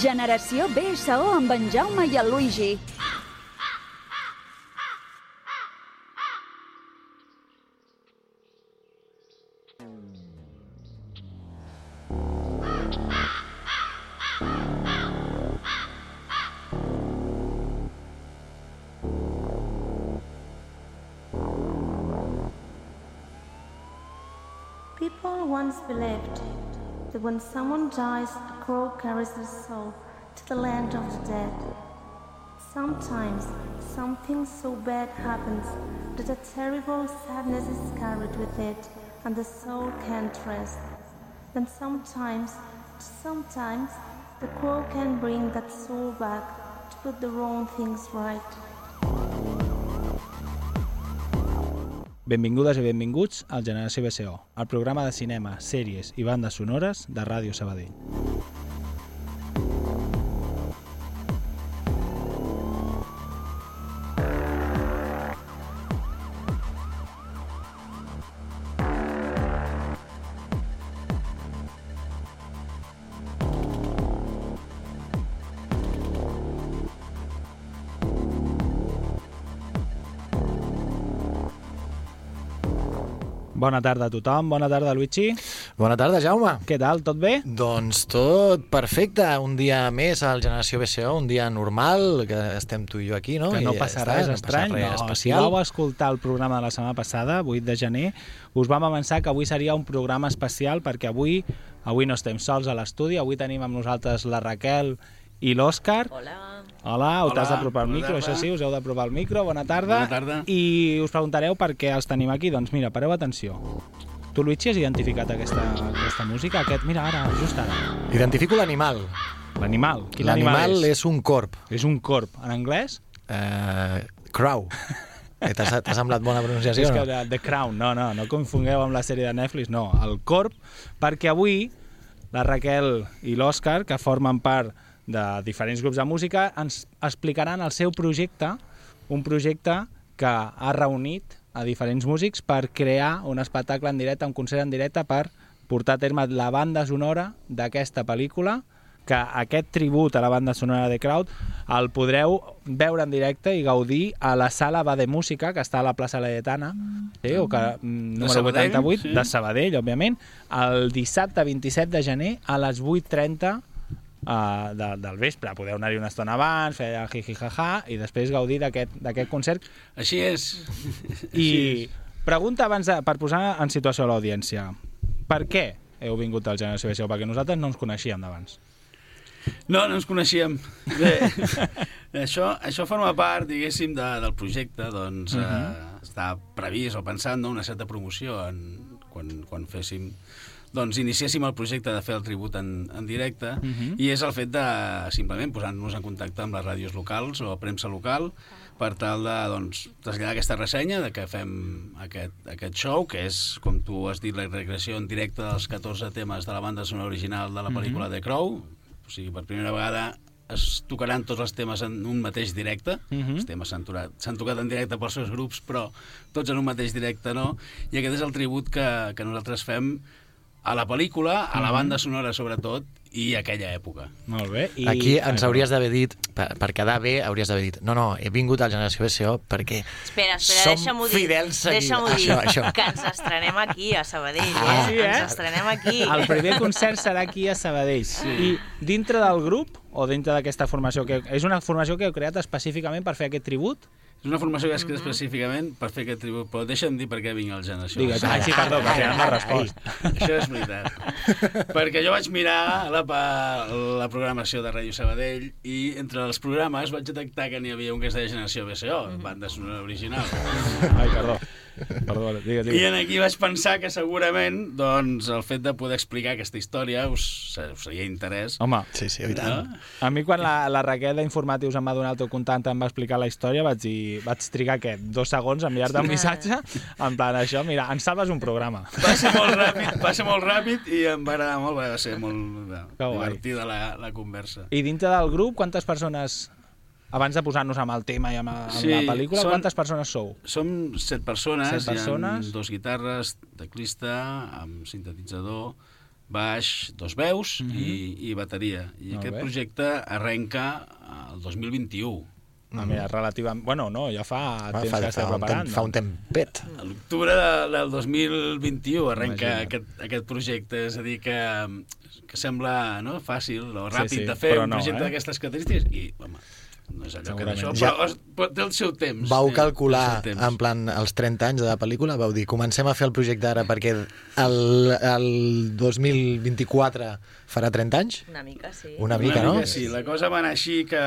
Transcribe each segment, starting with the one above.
Generació BSO amb en Jaume i el Luigi. People once believed that when someone dies, crow carries their soul to the land of the dead. Sometimes something so bad happens that a terrible sadness is carried with it, and the soul can't rest. Then sometimes, sometimes, the crow can bring that soul back to put the wrong things right. Benvingudes i benvinguts al Generació BCO, el programa de cinema, sèries i bandes sonores de Ràdio Sabadell. Bona tarda a tothom, bona tarda Luigi. Bona tarda, Jaume. Què tal, tot bé? Doncs tot perfecte. Un dia més al Generació BCO, un dia normal, que estem tu i jo aquí, no? Que no I ja passa està, res no estrany, passa res no. Si especial. vau escoltar el programa de la setmana passada, 8 de gener, us vam avançar que avui seria un programa especial perquè avui avui no estem sols a l'estudi, avui tenim amb nosaltres la Raquel i l'Òscar. Hola. Hola, ho t'has d'apropar al micro, tarda. això sí, us heu d'apropar al micro, bona tarda. Bona tarda. I us preguntareu per què els tenim aquí, doncs mira, pareu atenció. Tu, Luigi, has identificat aquesta, aquesta música? Aquest, mira, ara, just ara. Identifico l'animal. L'animal. Quin animal L'animal és? és un corp. És un corp. En anglès? Uh, crow. Eh, T'ha semblat bona pronunciació? és que no? The Crown, no, no, no confongueu amb la sèrie de Netflix, no, el Corp, perquè avui la Raquel i l'Òscar, que formen part de diferents grups de música, ens explicaran el seu projecte, un projecte que ha reunit a diferents músics per crear un espectacle en directe, un concert en directe per portar a terme la banda sonora d'aquesta pel·lícula que aquest tribut a la banda sonora de Crowd el podreu veure en directe i gaudir a la sala Va de Música, que està a la plaça Laietana, sí, o que, mm, número Sabadell, 88, sí. de Sabadell, òbviament, el dissabte 27 de gener a les 8.30 uh, de, del vespre. Podeu anar-hi una estona abans, fer el jiji-jaja i després gaudir d'aquest concert. Així és. I pregunta abans de, per posar en situació a l'audiència. Per què heu vingut al Generació BCO? Perquè nosaltres no ens coneixíem d'abans. No, no ens coneixíem. Bé, això, això forma part, diguéssim, de, del projecte. Doncs uh -huh. eh, està previst o pensant no, una certa promoció en, quan, quan féssim doncs iniciéssim el projecte de fer el tribut en, en directe uh -huh. i és el fet de simplement posar-nos en contacte amb les ràdios locals o premsa local per tal de doncs, traslladar aquesta ressenya de que fem aquest, aquest show, que és, com tu has dit, la recreació en directe dels 14 temes de la banda sonora original de la pel·lícula uh -huh. The Crow. O sigui, per primera vegada es tocaran tots els temes en un mateix directe. Uh Mhm. -huh. Els temes s'han tocat en directe pels seus grups, però tots en un mateix directe no. I aquest és el tribut que, que nosaltres fem a la pel·lícula, a la banda sonora sobretot, i a aquella època. Molt bé. I... Aquí ens hauries d'haver dit, per, per quedar bé, hauries d'haver dit no, no, he vingut al Generació BCO perquè Espera, espera, som dir. fidels seguidors. Deixa'm-ho dir, Això, això. que ens estrenem aquí, a Sabadell. Ah, eh? sí, eh? Ens estrenem aquí. El primer concert serà aquí a Sabadell. Sí. I dintre del grup, o dintre d'aquesta formació, que és una formació que heu creat específicament per fer aquest tribut? És una formació que és creada específicament per fer aquest tribut, però deixa'm dir per què vinc al Generació. Digues, ah, sí, perdó, que al final m'ha respost. Això és veritat. Perquè jo vaig mirar la, pa- la programació de Ràdio Sabadell i entre els programes vaig detectar que n'hi havia un que es deia Generació BCO, banda sonora original. Ai, perdó. Perdó, digues, I digues. en aquí vaig pensar que segurament doncs, el fet de poder explicar aquesta història us, us seria interès. Home, Sí, sí, i tant. no? a mi quan la, la Raquel d'Informatius em va donar el teu contacte em va explicar la història, vaig dir, vaig trigar, què, dos segons a enviar-te un missatge, en plan, això, mira, ens salves un programa. Va ser molt ràpid, va ser molt ràpid i em va agradar molt, va ser molt divertida la, la conversa. I dintre del grup, quantes persones, abans de posar-nos amb el tema i amb, amb Sí, la pel·lícula, són- quantes persones sou? Som set persones, Set persones. hi ha dos guitarres, teclista, amb sintetitzador, baix, dos veus i, i bateria. I Mhm. Molt aquest bé. projecte arrenca el 2021. Ah, mira, relativament... Bueno, no, ja fa Va, temps fa, que esteu un preparant. temps, fa un tempet. A l'octubre de, del 2021 arrenca Imagina't. aquest, aquest projecte, és a dir, que, que sembla no, fàcil o ràpid sí, de fer un no, projecte eh? d'aquestes característiques i, home, no és allò que Segurament. d'això, Ja- però, però té el seu temps. Vau calcular, temps. en plan, els 30 anys de la pel·lícula, vau dir, comencem a fer el projecte ara perquè el, el 2024 farà 30 anys? Una mica, sí. Una mica, no? sí, la cosa va anar així que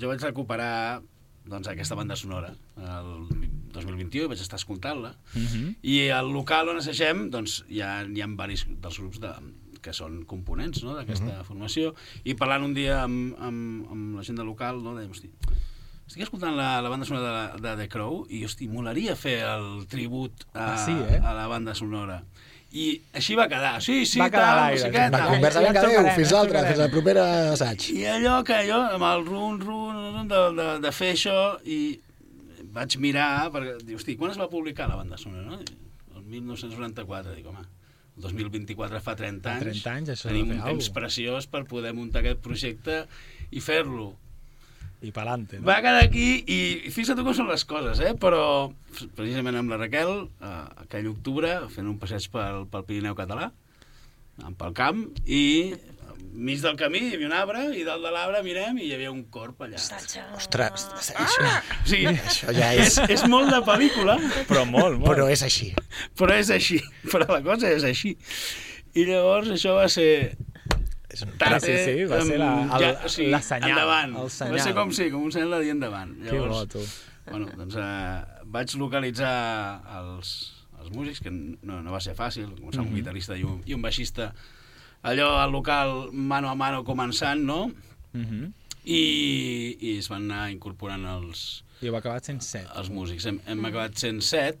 jo vaig recuperar doncs, aquesta banda sonora el 2021 i vaig estar escoltant-la Mhm. i al local on assagem doncs, hi, ha, hi ha diversos dels grups de, que són components no, d'aquesta formació i parlant un dia amb, amb, amb la gent del local no, dèiem, hosti, estic escoltant la, la banda sonora de, de The Crow i, hosti, molaria fer el tribut a, Ah, sí, eh? a la banda sonora i així va quedar, sí, sí, Va quedar tal, no sé què, tal. conversa, vinga, ens adéu, fins trucarem. fins al proper assaig. I allò que jo, amb el run, run, de, de, de fer això, i vaig mirar, perquè, hosti, quan es va publicar la banda sonora, no? El 1994, dic, home, el 2024 fa 30 Fa anys. 30 anys, això Tenim un temps alguna preciós per poder muntar aquest projecte i fer-lo. I pelante, no? Va quedar aquí i fixa't tu com són les coses, eh? però precisament amb la Raquel, eh, aquell octubre, fent un passeig pel, pel Pirineu català, pel camp, i mig del camí hi havia un arbre, i dalt de l'arbre mirem i hi havia un corp allà. Ostres, això, O sigui, això ja és, és... és molt de pel·lícula, Però molt, molt. Però és així. però és així, però la cosa és així. I llavors això va ser... És un... Ah, sí, sí, va ser la- el- la senyal, endavant. el Va ser senyal. com sí, com un senyal de dir endavant. Que bo, tu. Bueno, doncs eh, vaig localitzar els, els músics, que no, no va ser fàcil, començar amb un guitarrista i un, i un baixista, allò al local mano a mano començant, no? Mhm. I, i es van anar incorporant els, I heu acabat sent set. els músics. Hem, hem acabat sent set.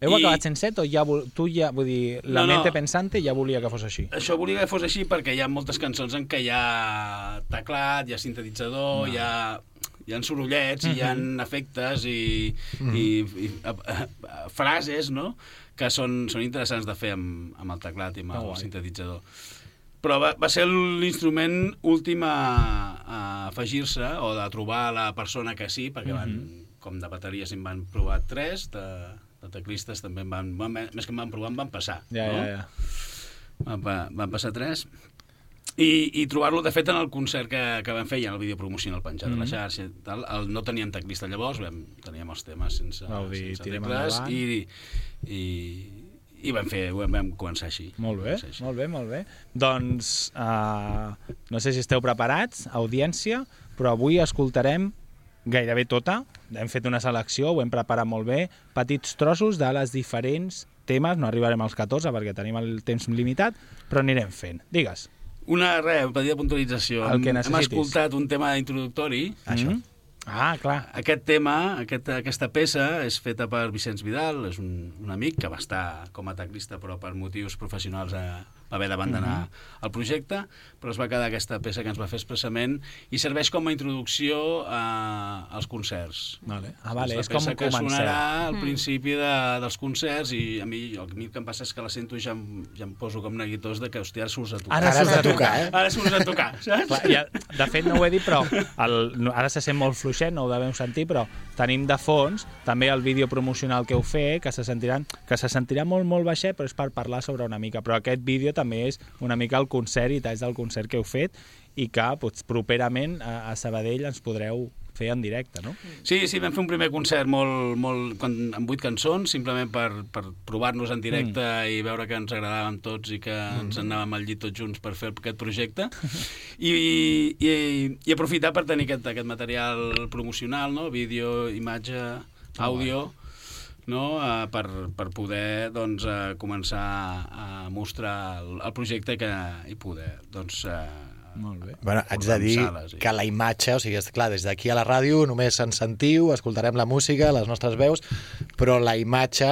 Heu I- acabat sent set o ja, vol- tu ja, vull dir, la No, no. mente pensante ja volia que fos així? Això volia que fos així perquè hi ha moltes cançons en què hi ha teclat, hi ha sintetitzador, no. hi, ha, hi ha sorollets, hi ha efectes i, i, i a, a, a, frases no? Que són, són interessants de fer amb, amb el teclat i amb Que el sintetitzador. Però va, va ser l'instrument últim a, a afegir-se o de trobar la persona que sí, perquè van, com de bateries en van provar tres, de, de teclistes també en van, van, més que en van provar, en van passar. Ja, no? ja, ja. Van, van passar tres. I, i trobar-lo, de fet, en el concert que, que vam fer, ja el vídeo promocional penjat mm -hmm. a la xarxa, i tal, el, no teníem teclista llavors, vam, teníem els temes sense, Vau dir, sense tecles, i, i, i vam, fer, vam, vam començar així. Molt bé, així. molt bé, molt bé. Doncs, uh, no sé si esteu preparats, audiència, però avui escoltarem gairebé tota. Hem fet una selecció, ho hem preparat molt bé, petits trossos de les diferents temes, no arribarem als 14 perquè tenim el temps limitat, però anirem fent. Digues. Una, res, petita puntualització. El que Hem- Hem necessitis. escoltat un tema introductori. Això. Mm? Ah, clar. Aquest tema, aquest, aquesta peça, és feta per Vicenç Vidal, és un, un amic que va estar com a teclista, però per motius professionals a, haver d'abandonar el projecte, però es va quedar aquesta peça que ens va fer expressament i serveix com a introducció a, als concerts. Vale. Ah, vale, la és com que comencem. sonarà al principi de, dels concerts i a mi, el que em passa és que la sento i ja em, ja em poso com neguitós de que, hòstia, ara surts a tocar. Ara Ara surts de a tocar, eh? Ara surts a tocar, saps? Clar, ja, de fet, no ho he dit, però el, ara se sent molt fluixet, no ho devem sentir, però tenim de fons també el vídeo promocional que heu fet, que se, sentiran, que se sentirà molt, molt baixet, però és per parlar sobre una mica. Però aquest vídeo també és una mica el concert i talls del concert que heu fet i que doncs, properament a, a Sabadell ens podreu fer en directe, no? Sí, sí, vam fer un primer concert molt, molt, amb vuit cançons, simplement per, per provar-nos en directe mm. i veure que ens agradàvem tots i que mm. ens anàvem al llit tots junts per fer aquest projecte. I, i, i aprofitar per tenir aquest, aquest material promocional, no? vídeo, imatge, àudio, no? Uh, per, per poder doncs, uh, començar a mostrar el, el projecte que, i poder doncs, uh, Molt bé. Bueno, haig de dir Sales, sí. que la imatge, o sigui, és clar, des d'aquí a la ràdio només ens sentiu, escoltarem la música, les nostres veus, però la imatge,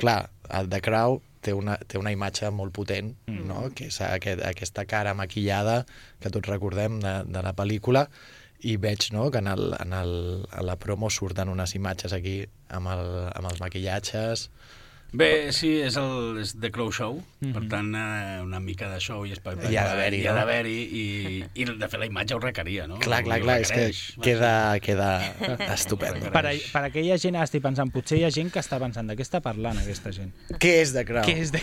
clar, el The Crow té una, té una imatge molt potent, mm. no? que és aquest, aquesta cara maquillada que tots recordem de, de la pel·lícula, i veig no, que en, el, en, el, a la promo surten unes imatges aquí amb, el, amb els maquillatges... Bé, sí, és el és The Crow Show, mm -hmm. per tant, eh, una mica de show i espectacle. Hi ha d'haver-hi, Hi ha no? d'haver-hi, i, i de fet la imatge ho requeria, no? Clar, clar, clar, és que queda, queda estupendo. Per, a, per aquella gent, ara estic pensant, potser hi ha gent que està pensant de què està parlant aquesta gent. Què és The Crow? Què és de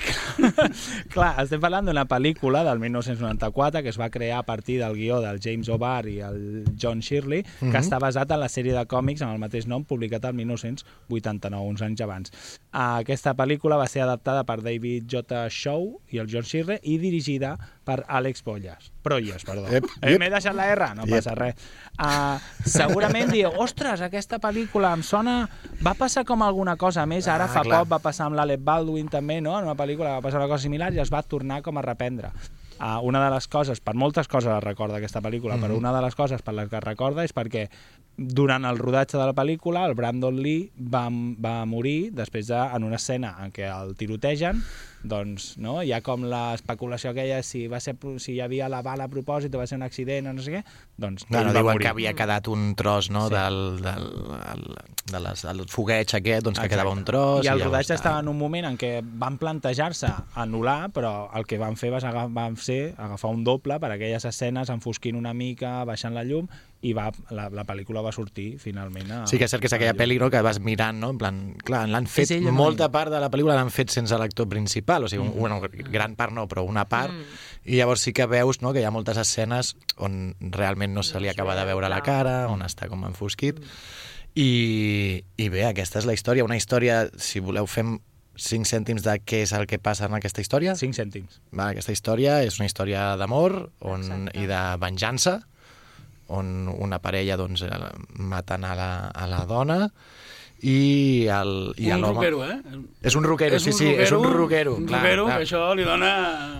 Clar, estem parlant d'una pel·lícula del 1994 que es va crear a partir del guió del James O'Barr i el John Shirley, que Mhm. està basat en la sèrie de còmics amb el mateix nom, publicat el 1989, uns anys abans. Uh, aquesta pel·lícula va ser adaptada per David J. Shaw i el John Shirley i dirigida per Àlex Polles. Proyes, perdó. Eh. M'he deixat la R? No passa res. Uh, segurament dieu, ostres, aquesta pel·lícula em sona... Va passar com alguna cosa més, ara Ah, fa clar. poc va passar amb l'Alec Baldwin també, no? en una pel·lícula va passar una cosa similar i es va tornar com a reprendre. Uh, una de les coses, per moltes coses la recorda aquesta pel·lícula, mm -hmm. però una de les coses per les que es recorda és perquè durant el rodatge de la pel·lícula el Brandon Lee va, va morir després de, en una escena en què el tirotegen doncs no? hi ha com l'especulació aquella si, va ser, si hi havia la bala a propòsit o va ser un accident o no sé què doncs No, no, diuen morir. que havia quedat un tros no, Sí. del, del, del, de les, del fogueig aquest, doncs que Exacte. quedava un tros. I el llavors rodatge estava en un moment en què van plantejar-se anul·lar, però el que van fer va aga- van ser agafar un doble per aquelles escenes enfosquint una mica, baixant la llum, i va, la, la pel·lícula va sortir finalment a... Sí que és cert que és aquella pel·li no, que vas mirant, no? En plan, clar, l'han fet, no molta ell? part de la pel·lícula l'han fet sense l'actor principal, o sigui, Mm. un, bueno, gran part no, però una part, i llavors sí que veus no, que hi ha moltes escenes on realment no se li acaba de veure la cara, on està com enfosquit, i, i bé, aquesta és la història, una història, si voleu fem 5 cèntims de què és el que passa en aquesta història. 5 cèntims. Va, aquesta història és una història d'amor i de venjança, on una parella doncs, eh, maten a la, a la dona i el, i un l'home... rockero, eh? És un rockero, sí, sí, és un rockero. Un clar, rockero, clar. que això li dona...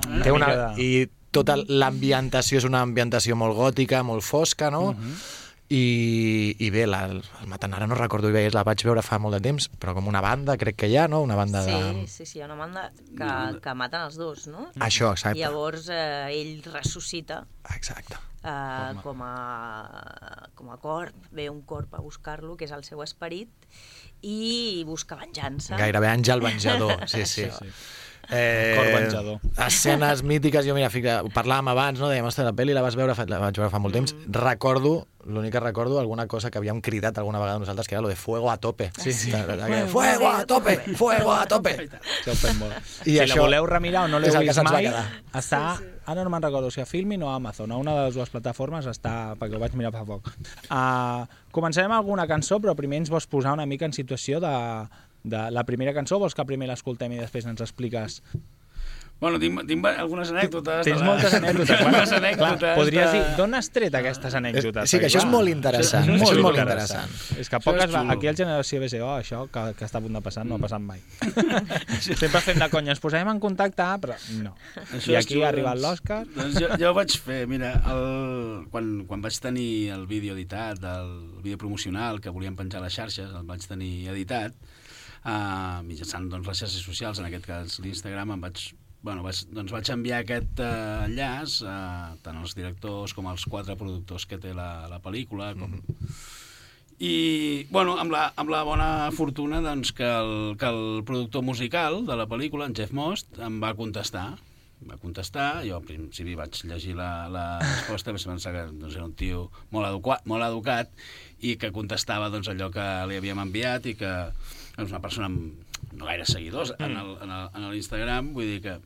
Eh? Té una, I tota l'ambientació és una ambientació molt gòtica, molt fosca, no? Mhm. I, i bé, la, el Matan ara no recordo bé, la vaig veure fa molt de temps, però com una banda, crec que hi ha, no? Una banda Sí, de... sí, sí, hi ha una banda que, que maten els dos, no? Això, exacte. I llavors eh, ell ressuscita Exacte. eh, com, a, com a corp, ve un corp a buscar-lo, que és el seu esperit, i busca venjança. Gairebé àngel venjador, sí, sí. Sí, sí. Eh, Cor venjador. Escenes mítiques, jo mira, fica, ho parlàvem abans, no? dèiem, ostres, la pel·li la vas veure, fa, la vaig veure fa molt temps, Mm. recordo, l'únic que recordo, alguna cosa que havíem cridat alguna vegada nosaltres, que era lo de fuego a tope. Sí, sí. Fuego a tope, fuego a tope. Molt. I si la això voleu remirar o no l'heu que vist mai, està... Ara no me'n recordo si a Filmin o a Amazon, a una de les dues plataformes està, perquè ho vaig mirar fa poc. Uh, començarem amb alguna cançó, però primer ens vols posar una mica en situació de, de la primera cançó, vols que primer l'escoltem i després ens expliques Bueno, tinc, tinc algunes anècdotes. Tens la- moltes anècdotes. Moltes anècdotes. clar, podries de- dir, d'on has tret aquestes anècdotes? Sí, que això és molt interessant. Això molt, és molt interessant. interessant. És que poques és va... Aquí al Generació BC, oh, això que, que està a punt de passar no ha passat mai. Sempre fem de conya, ens posarem en contacte, però no. Això I aquí xulo, ha arribat doncs. l'Òscar. Doncs jo, jo ho vaig fer, mira, el, quan, quan vaig tenir el vídeo editat, el vídeo promocional que volíem penjar a les xarxes, el vaig tenir editat, uh, mitjançant doncs, les xarxes socials, en aquest cas l'Instagram, em vaig, bueno, vaig, doncs vaig enviar aquest uh, enllaç uh, tant als directors com als quatre productors que té la, la pel·lícula, com, i, bueno, amb la, amb la bona fortuna doncs, que, el, que el productor musical de la pel·lícula, en Jeff Most, em va contestar. Em va contestar, jo al principi vaig llegir la, la resposta, vaig pensar que doncs, era un tio molt educat, molt educat i que contestava doncs, allò que li havíem enviat i que és una persona amb no gaire seguidors en el- en el- en l'Instagram, vull dir que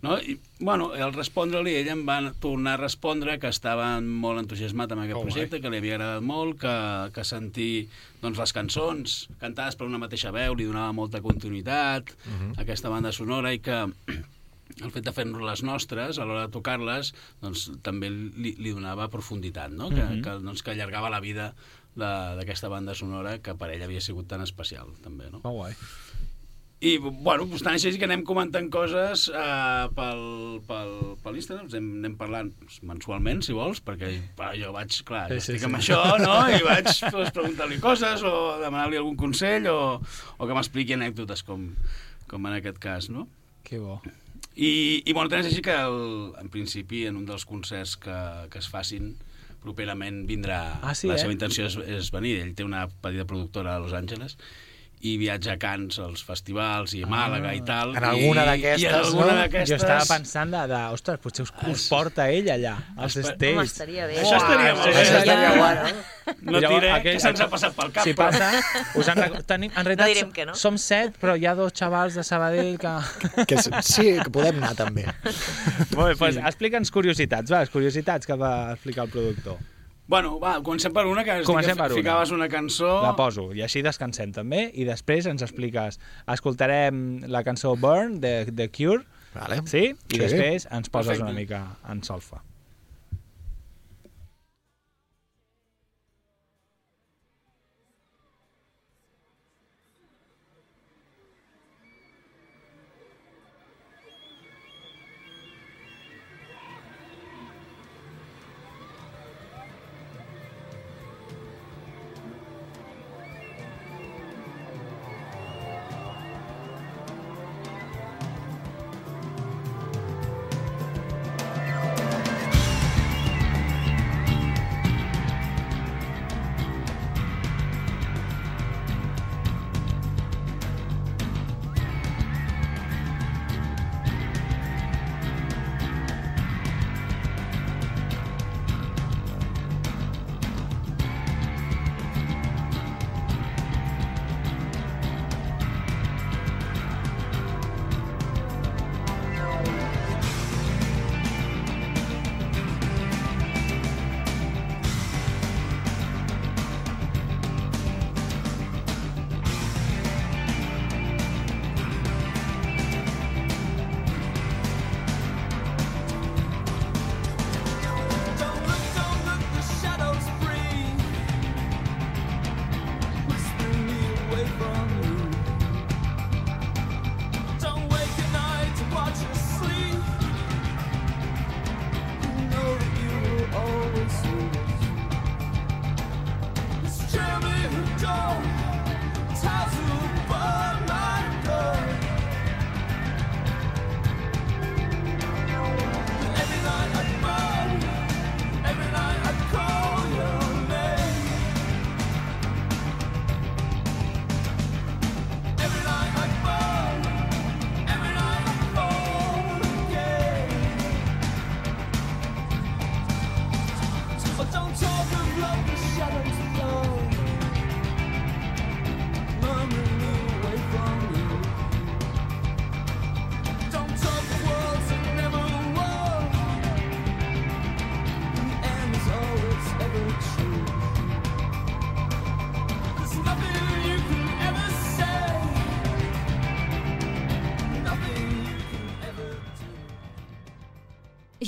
no? I, bueno, al respondre-li, ell em va tornar a respondre que estava molt entusiasmat amb aquest Oh, projecte, que li havia agradat molt, que, que sentir doncs, les cançons cantades per una mateixa veu li donava molta continuïtat uh -huh. a aquesta banda sonora i que el fet de fer-nos les nostres, a l'hora de tocar-les, doncs, també li, li donava profunditat, no? que, Mhm. que, doncs, que allargava la vida d'aquesta banda sonora que per ell havia sigut tan especial, també, no? Oh, guai. I, bueno, doncs tant així que anem comentant coses eh, pel, pel, per l'Instagram, ens anem, anem parlant mensualment, si vols, perquè jo vaig, clar, Sí, sí, sí, estic sí. amb això, no?, i vaig doncs, preguntar-li coses o demanar-li algun consell o, o que m'expliqui anècdotes, com, com en aquest cas, no? Que bo. I, i bueno, tant és així que el, en principi en un dels concerts que, que es facin properament vindrà... Ah, sí, la eh? seva intenció és, és venir. Ell té una petita productora a Los Angeles i viatja a Cannes, als festivals i a Màlaga i tal. En alguna i, d'aquestes, I en alguna no? d'aquestes... Jo estava pensant de, de ostres, potser us, us porta ell allà, als Espe- stages. Home, estaria bé. Això estaria molt bé. Això estaria guai. No llavors, diré aquell- que se'ns ha passat pel cap. Si però- passa, us han, rec- tenim, en realitat No que no. som set, però hi ha dos xavals de Sabadell que... Que sí, que podem anar també. Molt bé, doncs explica'ns curiositats, va, curiositats que va explicar el productor. Bueno, va, comencem per una, que has dit Comencem que per una. ficaves una cançó... La poso, i així descansem també, i després ens expliques... Escoltarem la cançó Burn, de The Cure, Vale. sí? I Sí. després ens poses Perfecte. una mica en solfa.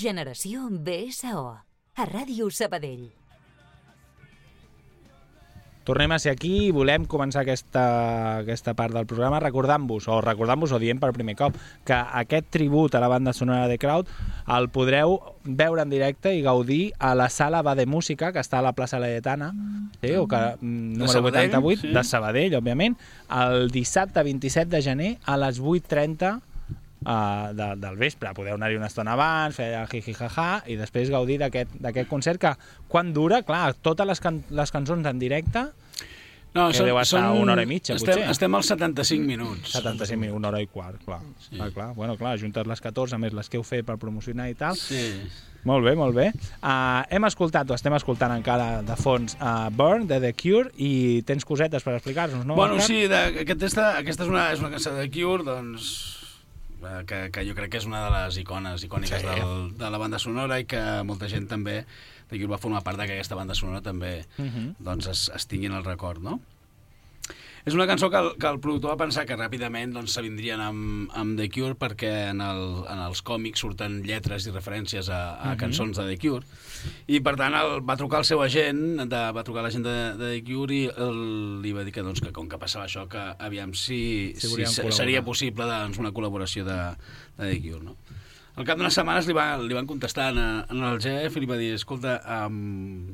Generació BSO. A Ràdio Sabadell. Tornem a ser aquí i volem començar aquesta, aquesta part del programa recordant-vos, o recordant-vos o dient per primer cop, que aquest tribut a la banda sonora de Crowd el podreu veure en directe i gaudir a la sala Va de Música, que està a la plaça Laietana, sí, o que, mm, número Sabadell, 88, sí. de Sabadell, òbviament, el dissabte 27 de gener a les 8.30 uh, de, del vespre. Podeu anar-hi una estona abans, fer el jiji-jaja i després gaudir d'aquest concert que, quan dura, clar, totes les, can les cançons en directe, No, que deu estar una hora i mitja, estem, potser. Estem als 75 minuts. 75 minuts, una hora i quart, clar. Sí. clar, clar. Bueno, clar, juntes les 14 més les que heu fet per promocionar i tal. Sí. Molt bé, molt bé. Uh, hem escoltat, o estem escoltant encara de fons, uh, Burn, de The Cure, i tens cosetes per explicar-nos, no? Bueno, Òscar? sí, de, aquesta, aquesta és, una, és una cançó de Cure, doncs, que, que jo crec que és una de les icones icòniques Sí. del, de la banda sonora i que molta gent també va formar part de que aquesta banda sonora també Mhm. doncs, es, es tingui en el record, no? És una cançó que el, que el productor va pensar que ràpidament doncs, se vindrien amb, amb The Cure perquè en, el, en els còmics surten lletres i referències a, a Mhm. cançons de The Cure i per tant el, va trucar al seu agent de, va trucar l'agent de, de The Cure i el, li va dir que, doncs, que com que passava això que aviam si, Si si, col·laborar. seria possible doncs, una col·laboració de, de The Cure no? al cap d'unes setmanes li, va, li van contestar en, en el Jeff i li va dir escolta, um,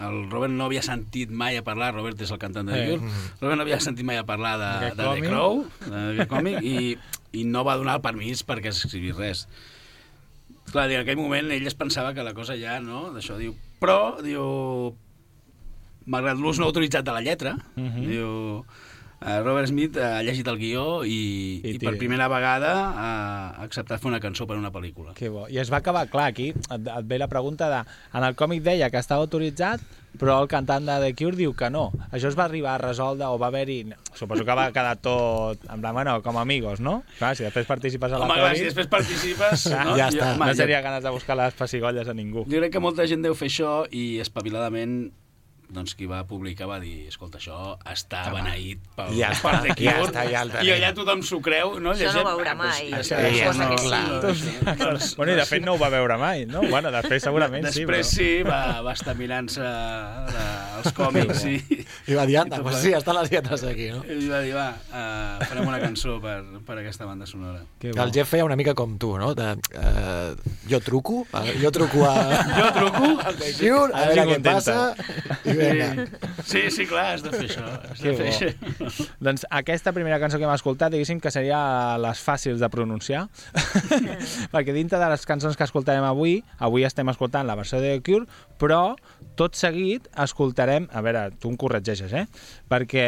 el Robert no havia sentit mai a parlar, Robert és el cantant de The Eh. Cure, Robert no havia sentit mai a parlar de, de The. Crow, d'aquest còmic, i, i no va donar el permís perquè s'escrivís res. Clar, en aquell moment ell es pensava que la cosa ja, no?, d'això, diu... Però, diu, malgrat l'ús no autoritzat de la lletra, Mhm. diu... eh, Robert Smith ha llegit el guió i, I i, per primera vegada ha acceptat fer una cançó per a una pel·lícula. Que bo. I es va acabar, clar, aquí et, et ve la pregunta de... En el còmic deia que estava autoritzat, però el cantant de The Cure diu que no. Això es va arribar a resoldre o va haver-hi... Suposo que va quedar tot... En plan, bueno, com amigos, no? Clar, si després participes a la Home, clar, si després participes... Ja, no? ja Jo- està. no jo- seria ganes de buscar les pessigolles a ningú. Jo crec que molta gent deu fer això i espaviladament doncs qui va publicar va dir escolta, això està Home, beneït pel, ja per està, ja Cure, està, ja el i allà tothom s'ho creu no? Això no Llegint, ho veurà ah, doncs, mai. això, Sí, això no, no, clar. clar. Doncs, Bueno, i de fet no ho va veure mai, no? Bueno, després segurament Després sí, sí, va, va estar mirant-se eh, els còmics i, I va dir, anda, pues sí, estan les lletres aquí, no? i va dir, va, uh, farem una cançó per, per aquesta banda sonora. Que El Jeff feia una mica com tu, no? De, uh, jo truco, uh, jo truco a... Jo truco, Cure, a A veure què passa, i vinga. Sí, sí, clar, has de fer això. Has Que de fer bo. això. Doncs aquesta primera cançó que hem escoltat, diguéssim que seria les fàcils de pronunciar, perquè dintre de les cançons que escoltarem avui, avui estem escoltant la versió de The Cure, però tot seguit escoltarem, a veure, tu em corregeixes, eh? Perquè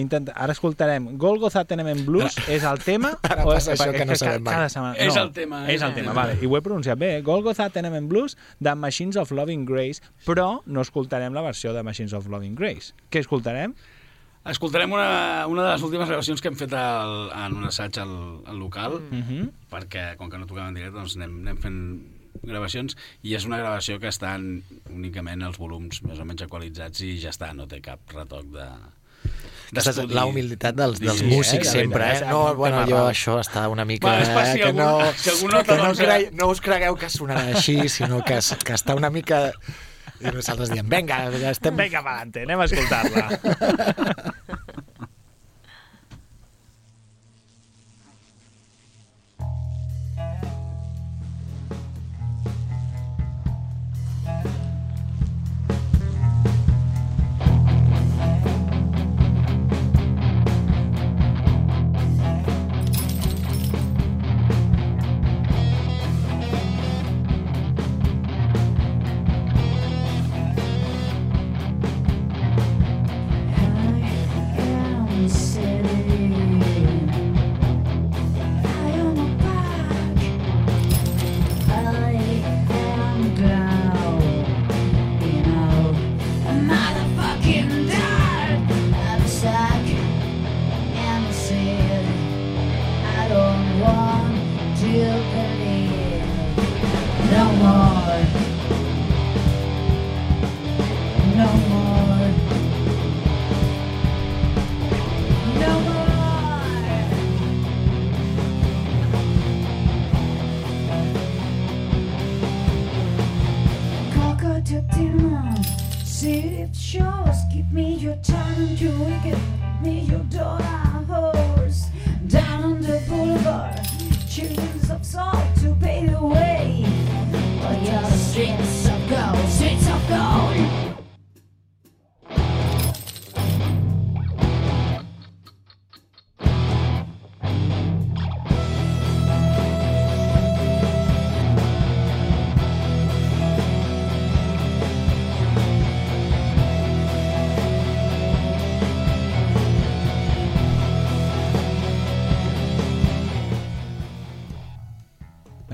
intent... ara escoltarem Golgotha Tenement Blues, és el tema... Ara o- passa això perquè que no és sabem mai. cada setmana... És no, el tema, És és el el tema, tema. vale, i ho he pronunciat bé. eh? Golgotha Tenement Blues de Machines of Loving Grace, però no escoltarem la versió de Machines of Loving Grace. Què escoltarem? Escoltarem una, una de les últimes gravacions que hem fet al, en un assaig al, al local, Mm -hmm. perquè com que no tocàvem en directe, doncs anem, anem fent gravacions i és una gravació que estan únicament els volums més o menys equalitzats i ja està, no té cap retoc de Aquesta és d'estudi. la humilitat dels, dels Sí, músics eh, sempre, eh? No, bueno, jo això està una mica... Bueno, és per si que no, si que no, cre... no us cregueu que sonarà així, sinó que, es- que està una mica... I nosaltres diem, vinga, ja estem... Vinga, va, anem a escoltar-la.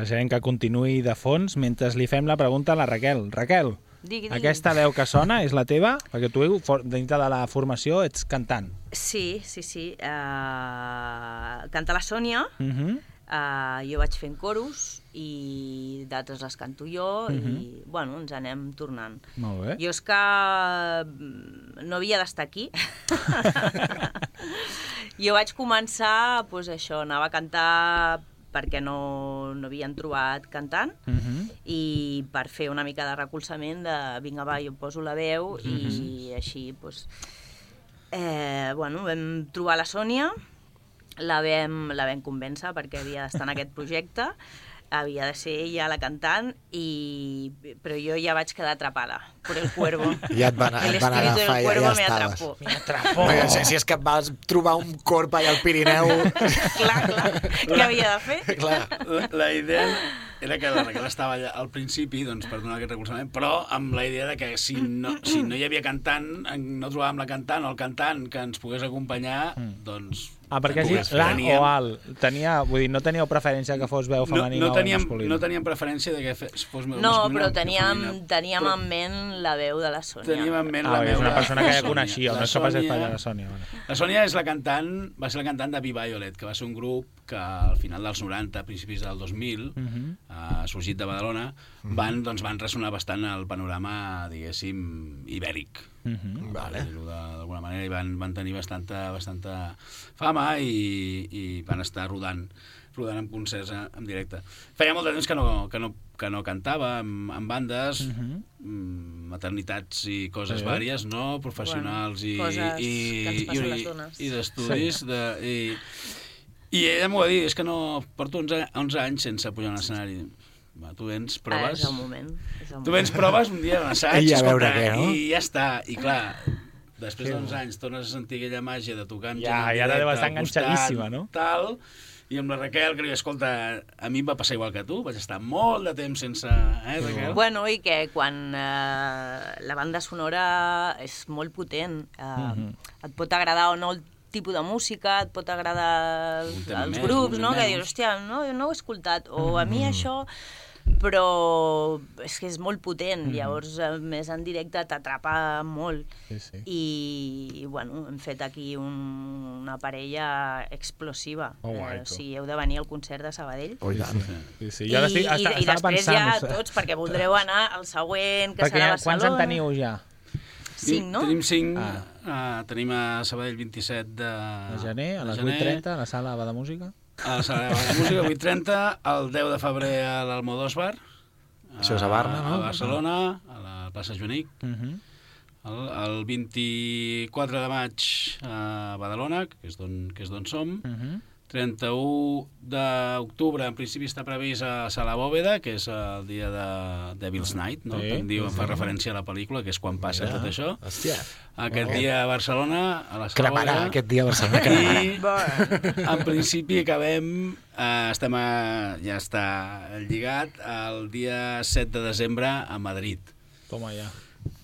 Deixarem que continuï de fons mentre li fem la pregunta a la Raquel. Raquel, Digui, digui. aquesta veu que sona és la teva? Perquè tu, dintre de la formació, ets cantant. Sí, sí, sí. Uh, canta la Sònia, Uh -huh. Uh, jo vaig fent coros i d'altres les canto jo i, bueno, ens anem tornant. Molt bé. Jo és que mm, no havia d'estar aquí. jo vaig començar, doncs això, anava a cantar perquè no, no havien trobat cantant Mhm. i per fer una mica de recolzament de vinga va, jo poso la veu i així doncs, eh, bueno, vam trobar la Sònia la vam, la vam convèncer perquè havia d'estar en aquest projecte havia de ser ella la cantant i... però jo ja vaig quedar atrapada por el cuervo Ja et van, el et van agafar del i cuervo ja me estaves. atrapó Perquè Si, si és que vas trobar un corp allà al Pirineu... clar, clar, què havia de fer? clar. La, la idea era que la Raquel estava allà al principi doncs, per donar aquest recolzament, però amb la idea de que si no, si no hi havia cantant, no trobàvem la cantant o el cantant que ens pogués acompanyar, doncs... Ah, perquè fer. la Teníem- o al, tenia, vull dir, no teníeu preferència que fos veu no, femenina no, teníem, o masculina? no teníem preferència de que fos meu No, masculina però o teníem, teníem però en ment la veu de la Sònia. Teníem en ment Ah, la és meva... una persona que ja Sònia. coneixia, no La és capaç de Sònia- fallar la Sònia. La Sònia és la cantant, va ser la cantant de Be Violet, que va ser un grup que al final dels 90, a principis del 2000, Mhm. uh, sorgit de Badalona, van, doncs, van ressonar bastant al panorama, diguéssim, ibèric. Mhm. Vale. dir-ho de- d'alguna manera, i van, van tenir bastanta, bastanta fama i, i van estar rodant rodant en concerts en, en directe. Feia molt de temps que no, que no, que no cantava en, en bandes, Mhm. mm, maternitats i coses Sí. vàries, no? Professionals Bueno, i, coses i, que ens passen i, les dones. i d'estudis. Sí. De, i, I ella m'ho va dir, és que no porto 11, 11 anys sense pujar a un escenari. Va, tu vens, Ah, proves... és el moment. És el Tu vens, moment. proves un dia a un assaig, I a veure què, no? i ja està. I clar, després d'uns anys tornes a sentir aquella màgia de tocar amb Ja, gent en i ara deu directe estar enganxadíssima, no? Tal, i amb la Raquel, que li escolta, a mi em va passar igual que tu, vaig estar molt de temps sense... Eh, Raquel? Bueno, i que quan eh, la banda sonora és molt potent, eh, Mhm. et pot agradar o no el tipus de música, et pot agradar els, els grups, no? Que dius, hòstia, no, no ho he escoltat, o a mi això però és que és molt potent, llavors a més en directe t'atrapa molt Sí, sí. i, i bueno, hem fet aquí un, una parella explosiva Oh, eh, o sigui, heu de venir al concert de Sabadell Oh, i tant. Sí, sí. I, Jo estic, i, està, i estava després pensant... ja tots, perquè voldreu anar al següent, que perquè serà a ja, quants Barcelona. en teniu ja? Cinc, no? Tenim cinc, Ah. ah. uh, tenim a Sabadell 27 de, A gener, a de les gener, 8.30, a la sala de música? A la sala de música, 8.30, el 10 de febrer a l'Almodósbar, Això és a Barna, no? A Barcelona, a la plaça Jonic, Uh -huh. el, el 24 de maig a Badalona, que és d'on que és d'on som, Uh -huh. 31 d'octubre, en principi està previst a Sala Bòveda, que és el dia de Devil's Night, no? Sí, diu, em sí, fa referència a la pel·lícula, que és quan passa Mira. tot això. Hòstia. Aquest Oh. dia a Barcelona, a la Sala Cremarà, Bòveda. aquest dia a Barcelona cremarà. I en principi acabem, eh, estem a, ja està lligat, el dia 7 de desembre a Madrid. Toma ja.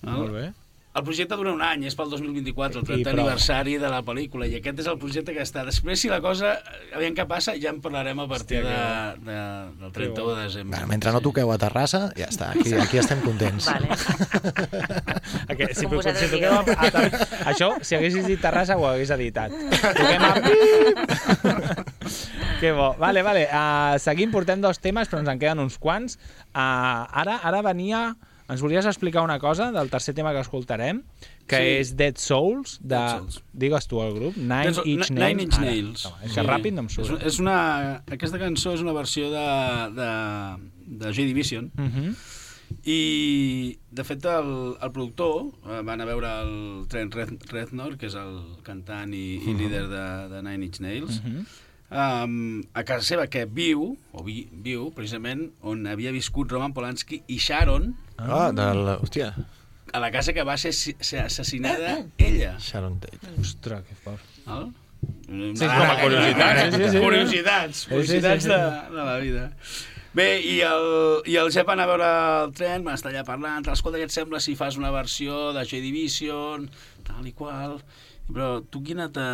Val? Molt bé. El projecte dura un any, és pel 2024, el 30 I prou. aniversari de la pel·lícula, i aquest és el projecte que està. Després, si la cosa, aviam què passa, ja en parlarem a partir Hòstia, de, de, del 31 de desembre. Bueno, mentre no toqueu a Terrassa, ja està, aquí, aquí estem contents. Vale. Aquest, si, si, si toqueu a, a, Ter- això, si haguessis dit Terrassa, ho hagués editat. Toquem a... Que bo. Vale, vale. Uh, seguim, portem dos temes, però ens en queden uns quants. Uh, ara, ara venia... Ens volies explicar una cosa del tercer tema que escoltarem, que Sí. és Dead Souls, de... Dead Souls. Digues tu el grup, Nine Doncs, Inch Nails. Nine Inch Ara, Nails. toma, és que ràpid no em És, surt. és una, aquesta cançó és una versió de, de, de Joy Division, Uh -huh. i de fet el, el productor eh, van a veure el Trent Reznor, que és el cantant i, i líder de, de Nine Inch Nails, Uh -huh. Um, a casa seva, que viu, o vi, viu precisament, on havia viscut Roman Polanski i Sharon, Ah, del... Hòstia, a la casa que va ser, ser assassinada ella. Sharon Tate. Ostres, que fort. Val? Sí, com a curiositat, sí, sí, sí. Curiositats, sí, curiositats sí. de, de la vida. Bé, i el, i el Jep va anar a veure el tren, van estar allà parlant, escolta, què et sembla si fas una versió de Joy Division, tal i qual, però tu quina te...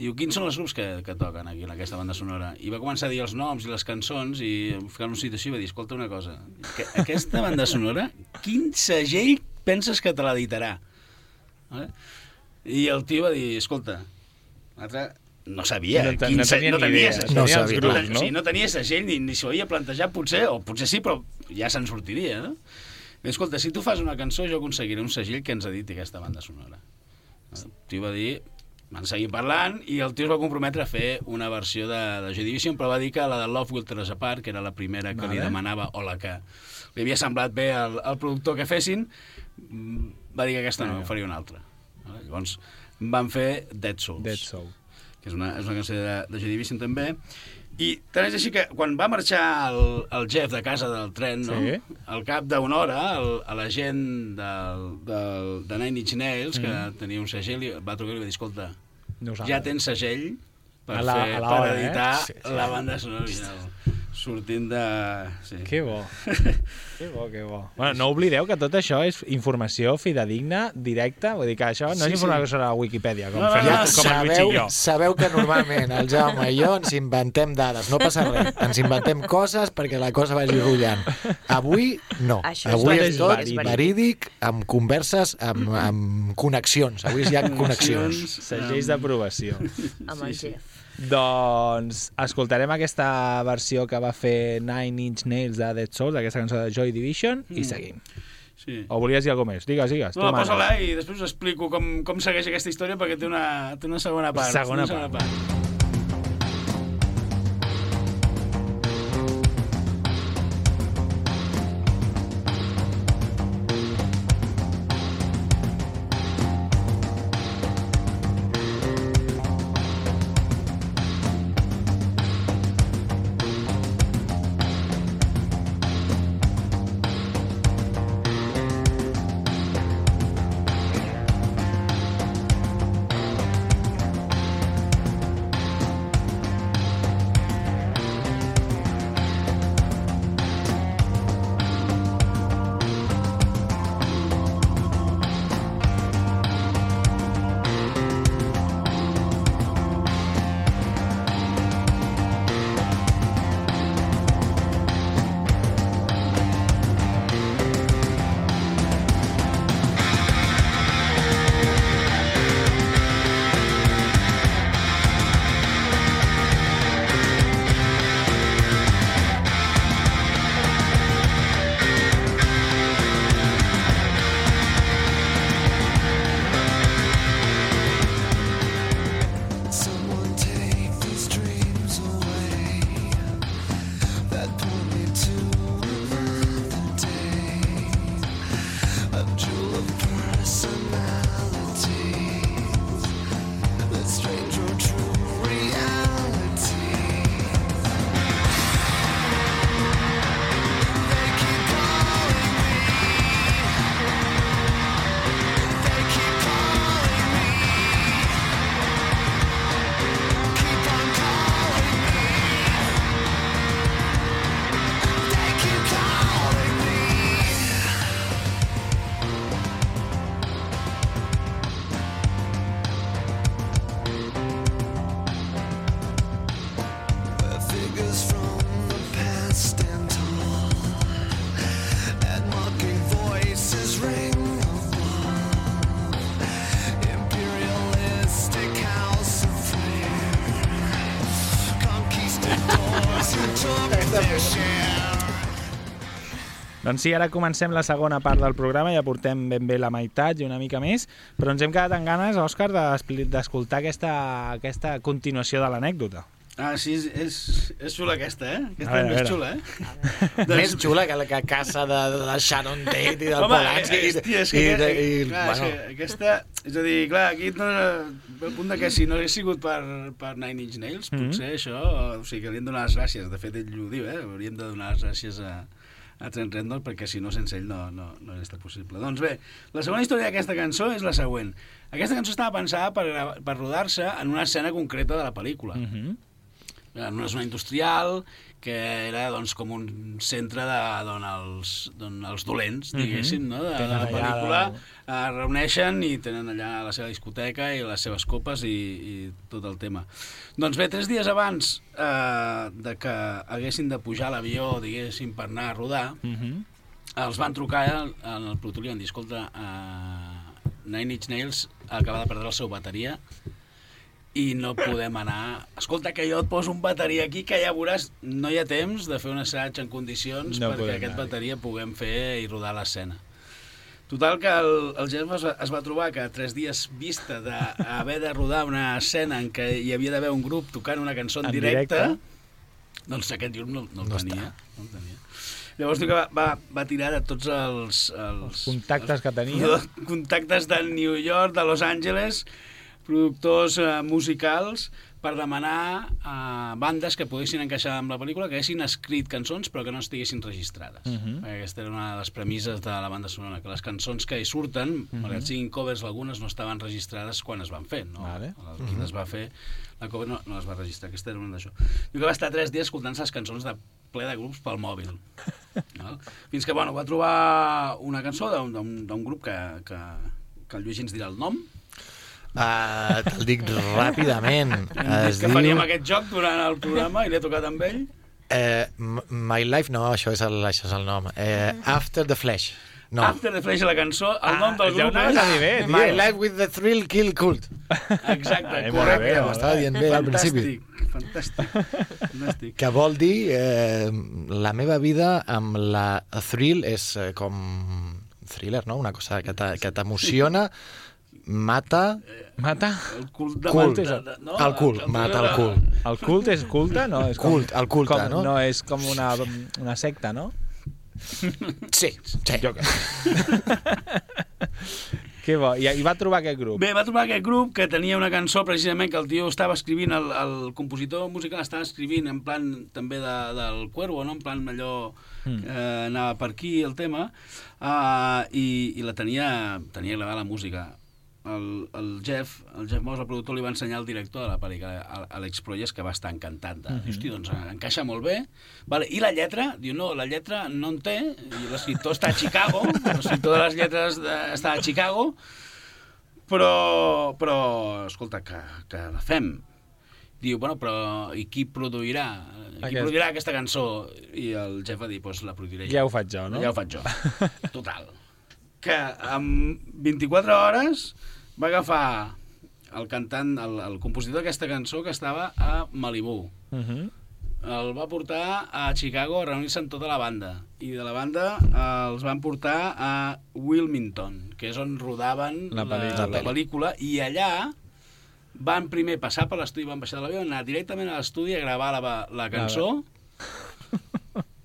Diu, quins són els grups que, que toquen aquí en aquesta banda sonora? I va començar a dir els noms i les cançons i ficar una situació i va dir, escolta una cosa, que aquesta banda sonora, quin segell penses que te l'editarà? Vale? I el tio va dir, escolta, l'altre, no sabia. No quin no tenia no tenia idea, segell. no sabia. grups, no? No tenia segell ni, ni s'ho havia plantejat, potser, o potser sí, però ja se'n sortiria, no? Escolta, si tu fas una cançó, jo aconseguiré un segell que ens editi aquesta banda sonora. El tio va dir, van seguir parlant, i el tio es va comprometre a fer una versió de, de Joy Division, però va dir que la de Love Will Tear Us Apart, que era la primera que Vale. li demanava, o la que li havia semblat bé al, al productor que fessin, mm, va dir que aquesta no, en faria una altra. Vale? Llavors, van fer Dead Souls Dead Soul. que és una, és una cançó de, de Joy Division també, i tant és així que quan va marxar el, el Jeff de casa del tren, no? Sí. al cap d'una hora, el, a la gent del, del, de Nine Inch Nails, que Mm. tenia un segell, va trucar i va dir, escolta, Nosaltres. ja tens segell per, A la- fer, a la per hora, eh? editar Sí, sí. la banda sonora original. Sortint de... Sí. Que bo. que bo, que bo. Bueno, no oblideu que tot això és informació fidedigna, directa, vull dir que això no Sí, és informació sí. sobre la Wikipedia, com, No, no, no, com el Luigi sabeu, i jo. sabeu que normalment el Jaume i jo ens inventem dades, no passa res. Ens inventem coses perquè la cosa vagi rutllant. Avui no. Això Avui és tot és verídic, amb converses, amb, amb connexions. Avui hi ha connexions. Segells d'aprovació. amb el Jeff. Doncs escoltarem aquesta versió que va fer Nine Inch Nails de Dead Souls, aquesta cançó de Joy Division, i seguim. Sí. O volies dir alguna més? Digues, digues. No, posa-la i després us explico com, com segueix aquesta història perquè té una, té una segona part. Segona una part. part. Doncs sí, ara comencem la segona part del programa, ja portem ben bé la meitat i una mica més, però ens hem quedat amb ganes, Òscar, d'escoltar aquesta, aquesta continuació de l'anècdota. Ah, sí, és, és, és xula aquesta, eh? Aquesta veure, és més xula, eh? Més xula que la que casa de, de la Sharon Tate i del Home, Polanski. és, tia, és que, i, i, i, clar, bueno, és que aquesta... És a dir, clar, aquí no, el punt de que si no hagués sigut per, per Nine Inch Nails, Mhm. potser això... O sigui, que li hem de donar les gràcies. De fet, ell ho diu, eh? Hauríem de donar les gràcies a, a Trent Reznor perquè si no, sense ell no, no, no hauria estat possible. Doncs bé, la segona història d'aquesta cançó és la següent. Aquesta cançó estava pensada per, per rodar-se en una escena concreta de la pel·lícula. Mm -hmm. en una zona industrial que era doncs, com un centre de, d'on els, els dolents, Mhm. diguéssim, no? de, de la allà pel·lícula, el- es reuneixen i tenen allà la seva discoteca i les seves copes i, i tot el tema. Doncs bé, tres dies abans eh, de que haguessin de pujar a l'avió, diguéssim, per anar a rodar, Mm -hmm. els van trucar en el protocol i van dir, escolta, uh, Nine Inch Nails acaba de perdre la seva bateria i no podem anar... Escolta, que jo et poso un bateria aquí que ja veuràs, no hi ha temps de fer un assaig en condicions No perquè aquest anar-hi. bateria puguem fer i rodar l'escena. Total, que el, el Jeff es va, es va trobar que a tres dies vista d'haver de rodar una escena en què hi havia d'haver un grup tocant una cançó en, En directe, directe. doncs aquest grup no, no el No tenia. No el tenia. Llavors diu que va, va, va tirar de tots els... Els, Els contactes que tenia. Contactes de New York, de Los Angeles, productors eh, musicals, per demanar a bandes que poguessin encaixar amb la pel·lícula que haguessin escrit cançons però que no estiguessin registrades. Mhm. Perquè aquesta era una de les premisses de la banda sonora, que les cançons que hi surten, Mhm. malgrat siguin covers, algunes no estaven registrades quan es van fer. No? Vale. El qui Mhm. les va fer, la cover no, no les va registrar, aquesta era una d'això. Diu que va estar tres dies escoltant-se les cançons de ple de grups pel mòbil. No? Fins que, bueno, va trobar una cançó d'un grup que, que, que el Lluís ens dirà el nom, Uh, Te'l dic ràpidament. Es que diu... faríem aquest joc durant el programa i l'he tocat amb ell. Eh, My Life, no, això és el, això és el nom. Eh, After the Flesh. No. After the Flash, la cançó, el nom del ja grup anaves a dir bé, és... tio. My Life with the Thrill Kill Cult. Exacte, molt correcte. bé, Ho estava dient bé al principi. Fantàstic, fantàstic. Que vol dir eh, la meva vida amb la thrill és eh, com thriller, no? Una cosa que t'emociona, mata... Mata? El cult de Cult. de- no? El cul, mata el cul. El cult és culte, no? És Cult, el culte, com, no? No, és com una, una secta, no? Sí, sí. Jo que... que bo. I, I va trobar aquest grup. Bé, va trobar aquest grup que tenia una cançó precisament que el tio estava escrivint, el, el compositor musical estava escrivint en plan també de, del Cuervo, no? en plan allò Mm. eh, anava per aquí el tema uh, i, i la tenia, tenia gravada la música el, el Jeff, el Jeff Moss, el productor, li va ensenyar al director de la pel·lícula, a- Àlex Proyes, que va estar encantat. De, Mhm. Hosti, doncs eh, encaixa molt bé. Vale. I la lletra? Diu, no, la lletra no en té, i l'escriptor està a Chicago, l'escriptor de les lletres de, està a Chicago, però, però escolta, que, que la fem. Diu, bueno, però i qui produirà? Qui Aquest. produirà aquesta cançó? I el Jeff va dir, doncs la produiré jo. Ja ho faig jo, no? Ja ho faig jo. Total. Que en 24 hores va agafar el cantant, el, el compositor d'aquesta cançó que estava a Malibu. Uh -huh. El va portar a Chicago a reunir-se amb tota la banda. I de la banda eh, els van portar a Wilmington, que és on rodaven La la, la, la pel·lícula. I allà van primer passar per l'estudi, van baixar de l'avió, anar directament a l'estudi a gravar la, la cançó.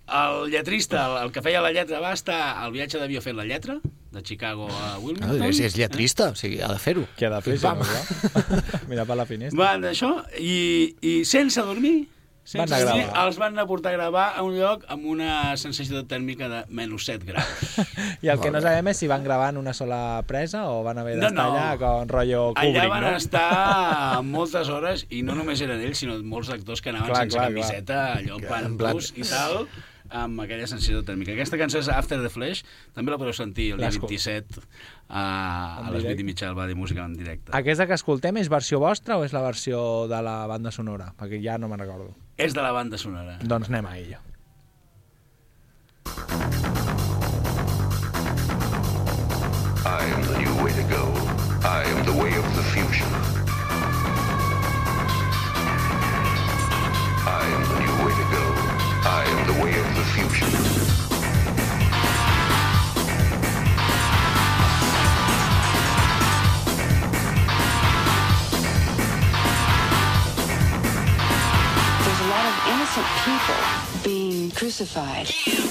El lletrista, el, el que feia la lletra, va estar al viatge d'avió fent la lletra, de Chicago a No, Wilmington. és, és lletrista, o sigui, ha de fer-ho. Què ha de fer, si Pam. no, clar? Mira per la finestra. Van d'això, i, i sense dormir, sense Van a dormir, els van anar a portar a gravar a un lloc amb una sensació tèrmica de menys 7 graus. I el que no sabem és si van gravar en una sola presa o van haver No, d'estar no. allà com rotllo Allà Kubrick, van no? estar moltes hores, i no només eren ells, sinó molts actors que anaven Clar, sense clar, camiseta, allò plan En plan- rus i tal, amb aquella sensació tèrmica. Aquesta cançó és After the Flash, també la podeu sentir el dia L'escol- 27 a, a En les 8 directe. i mitja al Badi Música en directe. Aquesta que escoltem és versió vostra o és la versió de la banda sonora? Perquè ja no me'n recordo. És de la banda sonora. Doncs anem a ella. I am the new way to go. I am the way of the future. There's a lot of innocent people being crucified.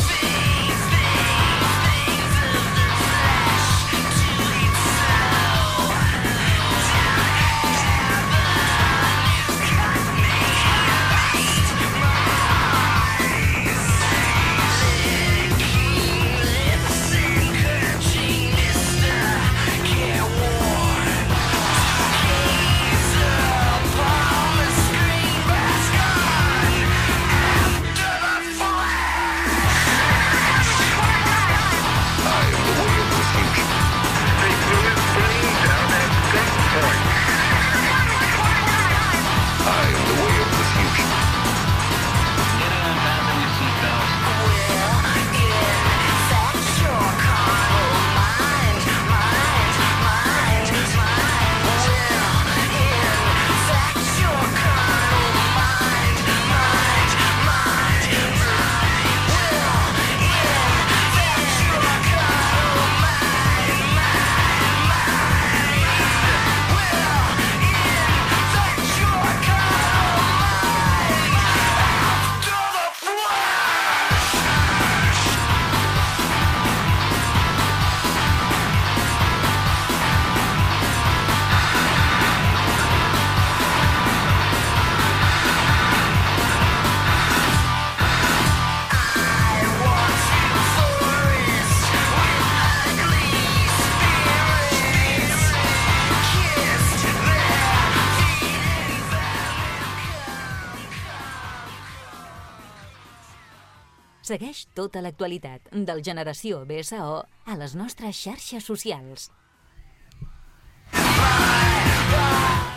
Segueix tota l'actualitat del Generació BSO a les nostres xarxes socials.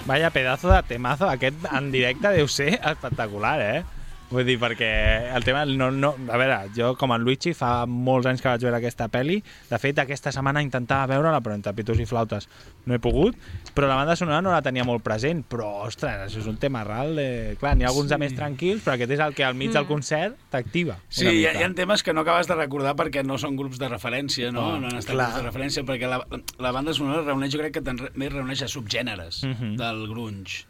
Vaya pedazo de temazo, aquest en directe deu ser espectacular, eh? Vull dir, perquè el tema... No, no, a veure, jo com en Luigi fa molts anys que vaig veure aquesta pel·li. De fet, aquesta setmana intentava veure-la, però entre pitos i flautes no he pogut. Però la banda sonora no la tenia molt present. Però, ostres, això és un tema ral. De... Clar, n'hi ha alguns Sí. de més tranquils, però aquest és el que al mig del Mm. concert t'activa. Sí, hi ha, hi ha temes que no acabes de recordar perquè no són grups de referència, no? Ah, no han estat clar. grups de referència, perquè la, la banda sonora reuneix, jo crec que també reuneix a subgèneres Mhm. del grunge.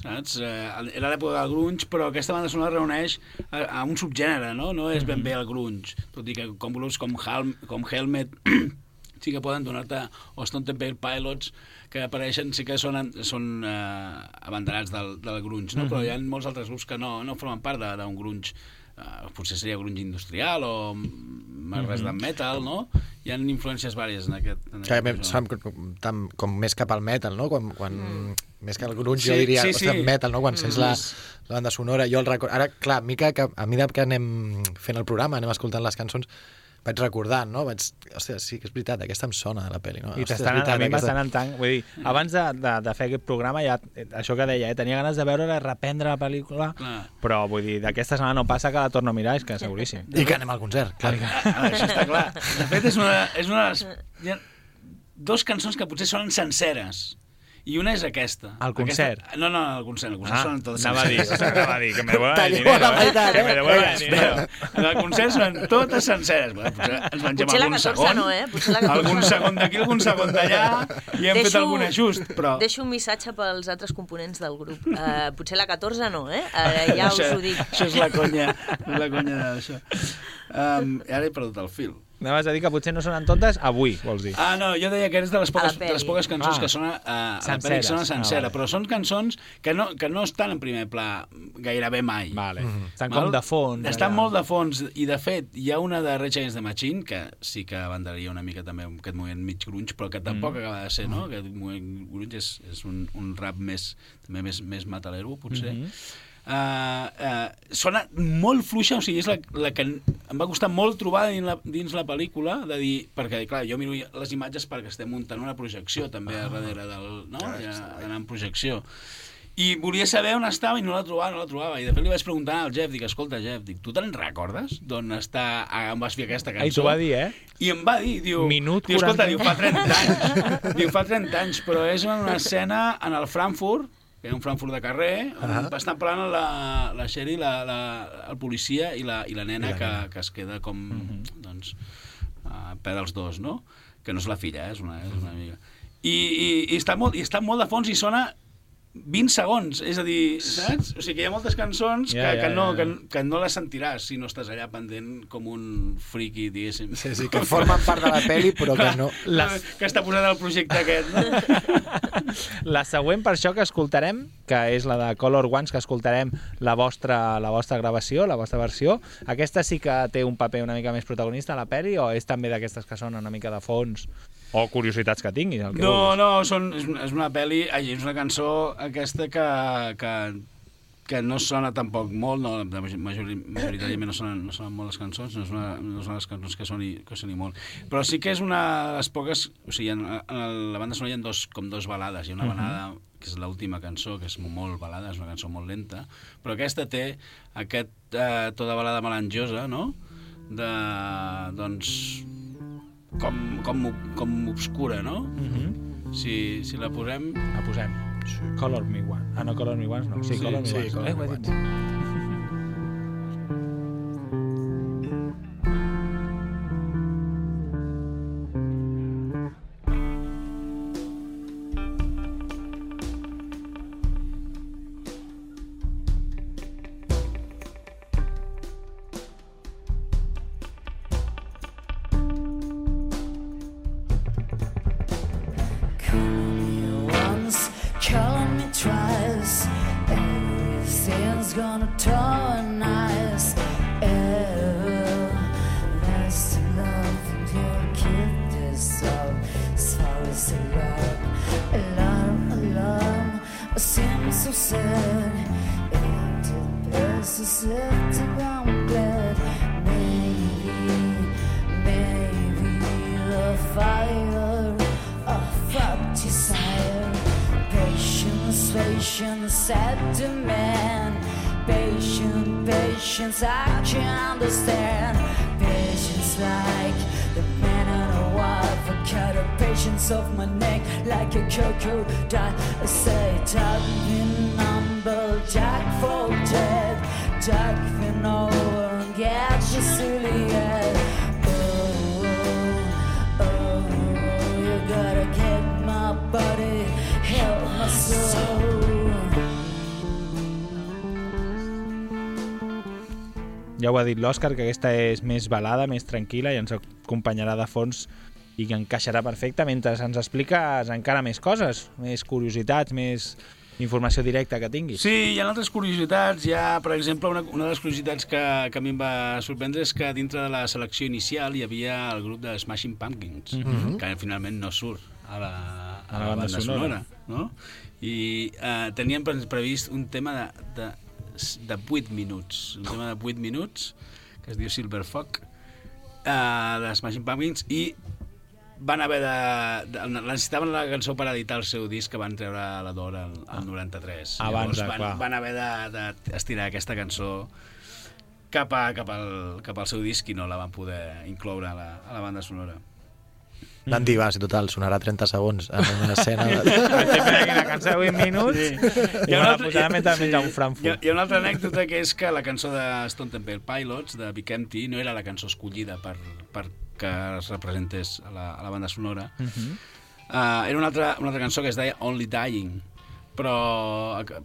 Saps? Eh, Era l'època del grunge, però aquesta banda sonora reuneix a, a un subgènere, no? No és ben bé el grunge. Tot i que com grups com, Helm, com Helmet sí que poden donar-te, o Stone Temple Pilots, que apareixen, sí que són, són eh, abanderats del, del grunge, no? Mhm. però hi ha molts altres grups que no, no formen part d'un grunge uh, potser seria grunge industrial o més res de Mhm. metal, no? Hi ha influències vàries en aquest... En Que, aquest som, com, tam, com més cap al metal, no? Quan, quan, mm. Més que el grunge, Sí, jo diria, sí, sí, sí. metal, no? Quan sents la, Mm. la banda sonora. Jo el record... Ara, clar, a, mi que, que, a mesura que anem fent el programa, anem escoltant les cançons, vaig recordant, no? Vaig, hòstia, sí que és veritat, aquesta em sona de la pel·li, no? I t'estan, a mi aquesta- m'estan en tant... Vull dir, abans de, de, de fer aquest programa, ja, això que deia, eh, tenia ganes de veure-la, reprendre la pel·lícula, Clar. però vull dir, d'aquesta setmana no passa que la torno a mirar, és que seguríssim. I que anem al concert, clar. Ah, això està clar. De fet, és una, és una de les... Hi ha dos cançons que potser sonen senceres. I una és aquesta. Al concert? Aquesta... No, no, al concert. Al concert Ah, sonen totes anava a dir, anava a dir, que me devuelvan el dinero, la eh? meitat, Que me devuelvan el Espera, dinero. En el concert sonen totes senceres. Bueno, potser ens mengem Potser algun 14 segon. no, eh? Potser la 14 Algun no. segon d'aquí, algun segon d'allà, i hem fet algun ajust, però... Deixo un missatge pels altres components del grup. Uh, potser la 14 no, eh? Uh, ja us això, ho dic. Això és la conya, la conya d'això. Um, ara he perdut el fil. Anaves a dir que potser no sonen totes avui, vols dir. Ah, no, jo deia que eres de les poques, A de les poques cançons Ah. que sona uh, a la pel·li sona Ah, sencera, vale. però són cançons que no, que no estan en primer pla gairebé mai. Vale. Estan com de fons, Estan allà. molt de fons, i de fet hi ha una de Rage Against the Machine que sí que banderaria una mica també aquest moviment mig grunge, però que tampoc Mm. acaba de ser, no? Aquest moviment grunge és, és un, un rap més, també més, més metalero, potser. Mhm. Uh, uh, sona molt fluixa, o sigui, és la, la que em va costar molt trobar dins la, dins la pel·lícula, de dir, perquè, clar, jo miro les imatges perquè estem muntant una projecció també ah, darrere del... No? Ja, d'anar en projecció. I volia saber on estava i no la trobava, no la trobava. I de fet li vaig preguntar al Jeff, dic, escolta, Jeff, dic, tu te'n recordes d'on està, on vas fer aquesta cançó? Ai, t'ho va dir, eh? I em va dir, diu... Minut diu, escolta, 40. diu, fa 30 anys. diu, fa 30 anys, però és una escena en el Frankfurt, que hi ha un Frankfurt de carrer, on Ah. estan parlant la, la Sherry, la, la, el policia i la, i la nena, I la que, nena. que es queda com, doncs, uh, per als dos, no? Que no és la filla, eh? és, una, és una amiga. I, i, i, està molt, I està molt de fons i sona 20 segons, és a dir, saps? O sigui que hi ha moltes cançons Ja, que, que, no, ja. que, que no les sentiràs si no estàs allà pendent com un friki, diguéssim. Sí, sí, que formen part de la pel·li, però que no... Les... Que està posat al projecte aquest, no? La següent, per això que escoltarem, que és la de Color Ones, que escoltarem la vostra, la vostra gravació, la vostra versió, aquesta sí que té un paper una mica més protagonista a la pel·li o és també d'aquestes que són una mica de fons o curiositats que tinguis? El que No, vulguis? no, són, és, una, pel·li, ai, és una cançó aquesta que, que, que no sona tampoc molt, no, majori, majoritàriament no sonen, no sonen molt les cançons, no, és una, no són les cançons que soni, que soni molt. Però sí que és una de les poques... O sigui, en, en la banda sonora hi ha dos, com dos balades. Hi ha una Mhm. balada que és l'última cançó, que és molt balada, és una cançó molt lenta, però aquesta té aquest eh, to de balada melangiosa, no?, de, doncs, com, com, com obscura, no? Mhm. Si, si la posem... La posem. Color Me One. Ah, no, Color Me One no. Sí, Sí, Color Me sí, One. Color eh, ho he dit. Patience off my neck like a crocodile. I say, been number, Jack for dead. Been over and get you silly head. Oh, oh, oh, you gotta get my body, help my soul. Ja ho ha dit l'Òscar, que aquesta és més balada, més tranquil·la i ens acompanyarà de fons i que encaixarà perfecte mentre ens expliques encara més coses, més curiositats, més informació directa que tinguis. Sí, hi ha altres curiositats. Hi ha, per exemple, una, una de les curiositats que, que a mi em va sorprendre és que dintre de la selecció inicial hi havia el grup de Smashing Pumpkins, Mhm. que finalment no surt a la, A la banda sonora. no? I eh, pre- previst un tema de, de, de 8 minuts, un tema de 8 minuts, que es diu Silver Fog, eh, de Smashing Pumpkins, i van haver de, de... Necessitaven la cançó per editar el seu disc que van treure a la d'or el, el 93. Ah. Abans de- Llavors clar. van, van haver de- d'estirar aquesta cançó cap, a, cap, al, cap al seu disc i no la van poder incloure a la, a la banda sonora. Van dir, va, si total, sonarà 30 segons en una escena. Sempre aquí una cançó de 8 minuts Sí. i me la posarà mentre menja un Hi ha, Frankfurt. hi ha una altra anècdota que és que la cançó de Stone Temple Pilots, de Big Empty, no era la cançó escollida per, per que es representés a la, a la banda sonora. Mhm. Uh, era una altra, una altra cançó que es deia Only Dying, però eh,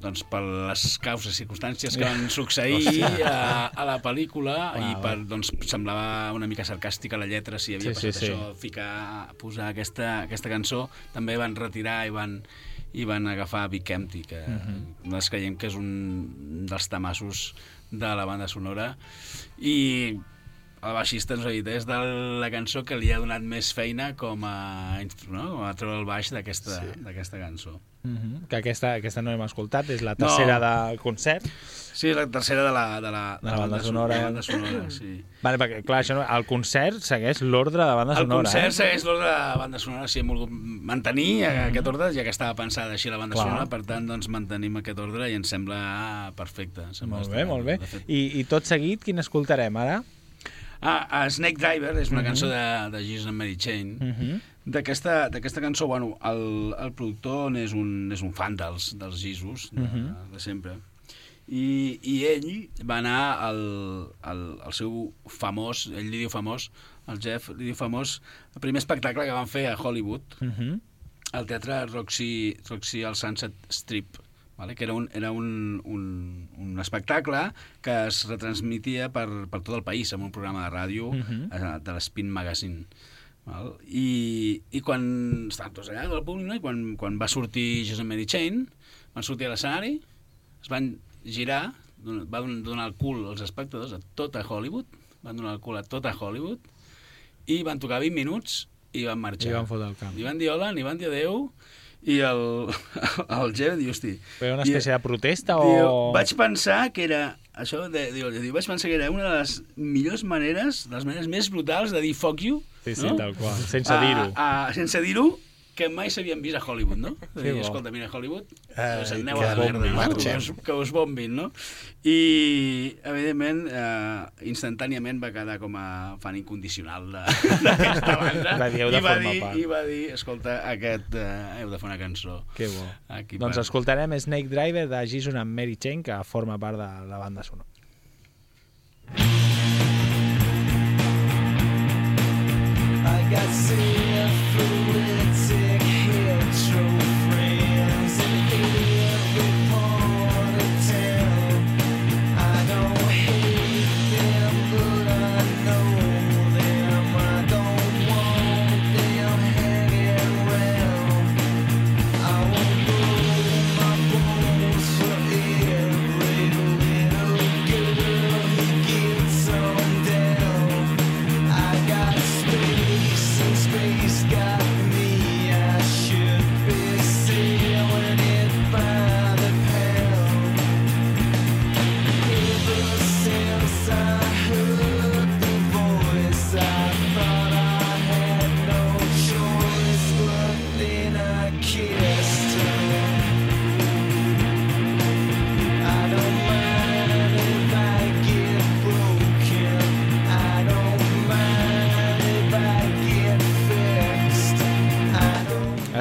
doncs, per les causes i circumstàncies que van succeir a, a la pel·lícula Uau. i per, doncs, semblava una mica sarcàstica la lletra si havia Sí, sí, passat sí. això, ficar, posar aquesta, aquesta cançó, també van retirar i van, i van agafar Big Empty, que Mhm. nosaltres creiem que és un dels tamassos de la banda sonora i el baixista ens ha dit és de la cançó que li ha donat més feina com a, no? com a treure el baix d'aquesta sí. cançó. Mhm. Que aquesta, aquesta no l'hem escoltat, és la tercera No. del concert. Sí, la tercera de la, de la, De la banda sonora. De la banda sonora sí. Vale, perquè, clar, això no, el concert segueix l'ordre de banda El sonora. concert eh? segueix l'ordre de la banda sonora, si hem volgut mantenir aquest ordre, ja que estava pensada així la banda Clar. sonora, per tant, doncs mantenim aquest ordre i ens sembla ah, perfecte. Em Sembla Molt bé, molt bé. de. I, I tot seguit, quin escoltarem ara? Ah, a Snake Driver és una Mhm. cançó de, de Jesus and Mary Chain. Mhm. D'aquesta d'aquesta cançó, bueno, el, el productor és un, és un fan dels, dels Jesus, de, Mhm. de sempre. I, I ell va anar al, al, al seu famós, ell li diu famós, el Jeff li diu famós, el primer espectacle que van fer a Hollywood, Mhm. al teatre Roxy, Roxy al Sunset Strip, vale? que era, un, era un, un, un espectacle que es retransmitia per, per tot el país en un programa de ràdio Mhm. eh, de l'Spin Magazine. Val? I, I quan estaven tots allà, del públic, no? i quan, quan va sortir Joseph Mary Chain, van sortir a l'escenari, es van girar, va don- donar el cul als espectadors a tota Hollywood, van donar el cul a tota Hollywood, i van tocar 20 minuts i van marxar. I van fotre el camp. Li van dir hola, li van dir adeu, i el, el Jeff diu, hosti... Però una i- espècie de protesta Diu, o... vaig pensar que era això de, diu, diu, vaig pensar que era una de les millors maneres, les maneres més brutals de dir fuck you, Sí, sí, no? tal qual, sense dir-ho. sense dir-ho, que mai s'havien vist a Hollywood, no? Que bo. escolta, mira, Hollywood, Ai, us aneu que a la merda, no? Que us, que us bombin, no? I, evidentment, eh, instantàniament va quedar com a fan incondicional de- d'aquesta banda. Va dir, "Heu de I va dir, part." I va dir, escolta, aquest, eh, heu de fer una cançó. Que bo. Aquí doncs per- escoltarem Snake Driver de Jason and Mary Chain, que forma part de la banda sonora. I got syphilitic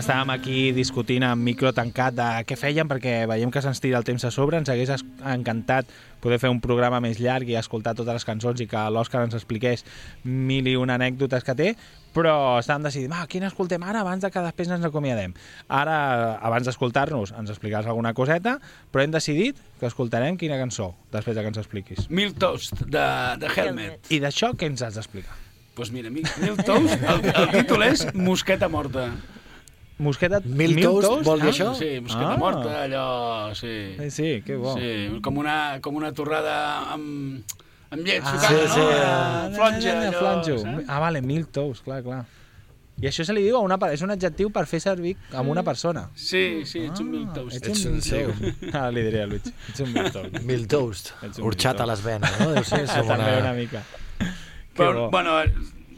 Estàvem aquí discutint amb micro tancat de què fèiem perquè veiem que se'ns tira el temps a sobre. Ens hagués encantat poder fer un programa més llarg i escoltar totes les cançons i que l'Òscar ens expliqués mil i una anècdotes que té, però estàvem decidint, ah, quina escoltem ara abans de que després ens acomiadem. Ara, abans d'escoltar-nos, ens explicaràs alguna coseta, però hem decidit que escoltarem quina cançó després de que ens expliquis. Mil Toast, de, de Helmet. I d'això què ens has d'explicar? Doncs pues mira, Mil, Mil Toast, el, el títol és Mosqueta morta. Mosqueta... Mil toast, vol dir això? Sí, mosqueta Ah. morta, allò... Sí. Sí, sí, que bo. Sí, com una, com una torrada amb, amb llet Ah, sucada, sí, sí. no? Ah, Flonja, allò, flonjo. Ah, vale, mil tous, clar, clar. I això se li diu a una... És un adjectiu per fer servir amb una persona. Sí, sí, ets un Mil Toast. Ets un sí. toast. Ara li diré a Luigi. Ets un mil toast. Mil toast. Urxat mil a les venes, no? Deu ser, Ah, com També una- una mica. Que Però, bueno,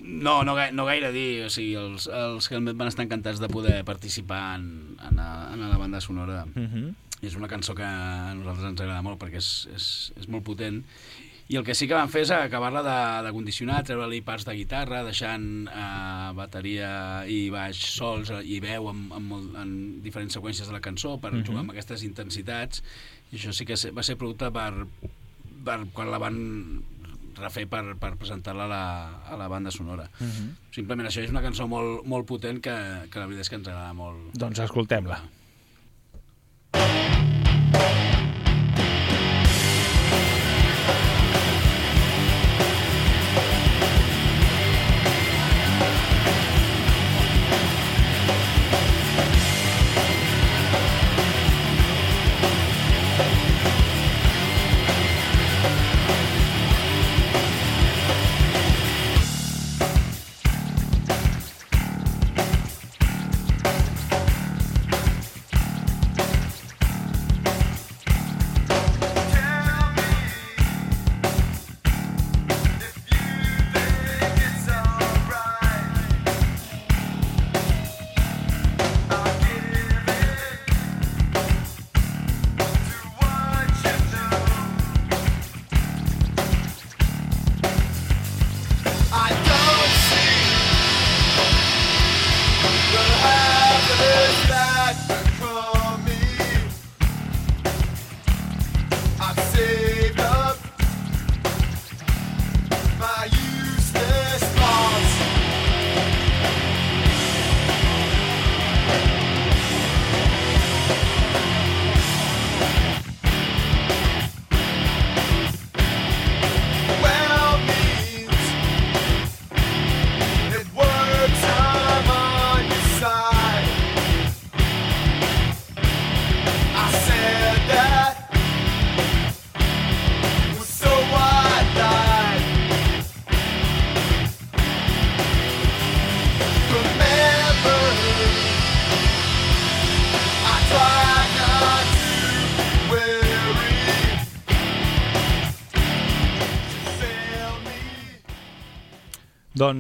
no, no, gai- no gaire dir, o sigui, els, els Helmet van estar encantats de poder participar en, en, a, en la banda sonora. Mhm. I és una cançó que a nosaltres ens agrada molt perquè és, és, és molt potent. I el que sí que van fer és acabar-la de, de condicionar, treure-li parts de guitarra, deixant eh, bateria i baix sols i veu en, en, molt, en diferents seqüències de la cançó per Mhm. jugar amb aquestes intensitats. I això sí que va ser producte per, per quan la van refer per, per presentar-la a, la, a la banda sonora. Mhm. Simplement això és una cançó molt, molt potent que, que la veritat és que ens agrada molt. Doncs escoltem-la. I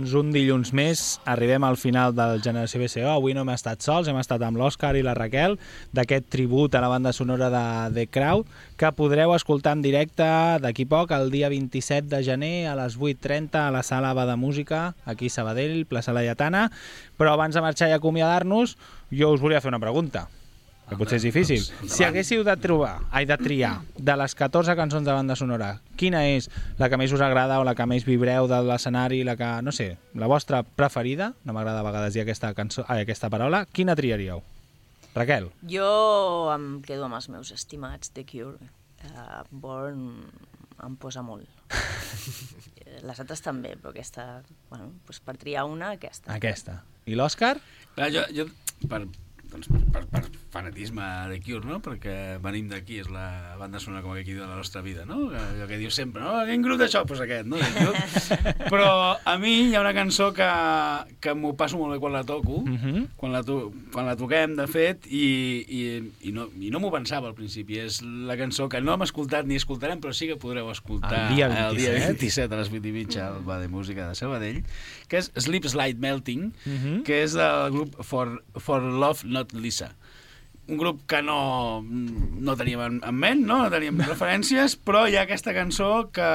Doncs un dilluns més arribem al final del Generació BCO. Avui no hem estat sols, hem estat amb l'Òscar i la Raquel d'aquest tribut a la banda sonora de The Crowd que podreu escoltar en directe d'aquí poc, el dia 27 de gener a les 8.30 a la Sala Aba de Música, aquí a Sabadell, plaça Laietana. Però abans de marxar i acomiadar-nos, jo us volia fer una pregunta que potser és difícil. doncs, Si haguéssiu de trobar, ai, de triar, de les 14 cançons de banda sonora, quina és la que més us agrada o la que més vibreu de l'escenari, la que, no sé, la vostra preferida, no m'agrada a vegades dir aquesta, cançó, ai, aquesta paraula, quina triaríeu? Raquel? Jo em quedo amb els meus estimats The Cure. Uh, Born em posa molt. Les altres també, però aquesta, bueno, doncs per triar una, aquesta. Aquesta. I l'Òscar? Clar, jo, jo per, doncs, per, per, fanatisme de Cure, no? perquè venim d'aquí, és la banda sonora com aquí de la nostra vida, no? allò que diu sempre, no? quin grup d'això? Doncs pues aquest, no? Però a mi hi ha una cançó que, que m'ho passo molt bé quan la toco, Mm -hmm. quan la, to quan la toquem, de fet, i, i, i no, i no m'ho pensava al principi. És la cançó que no hem escoltat ni escoltarem, però sí que podreu escoltar El dia el dia 27. 27 a les 8 i mitja al Bar de Música de Sabadell, que és Sleep Slide Melting, Mhm. que és del grup For, For Love Not Lisa. un grup que no, no teníem en, en ment, no? no teníem referències, però hi ha aquesta cançó que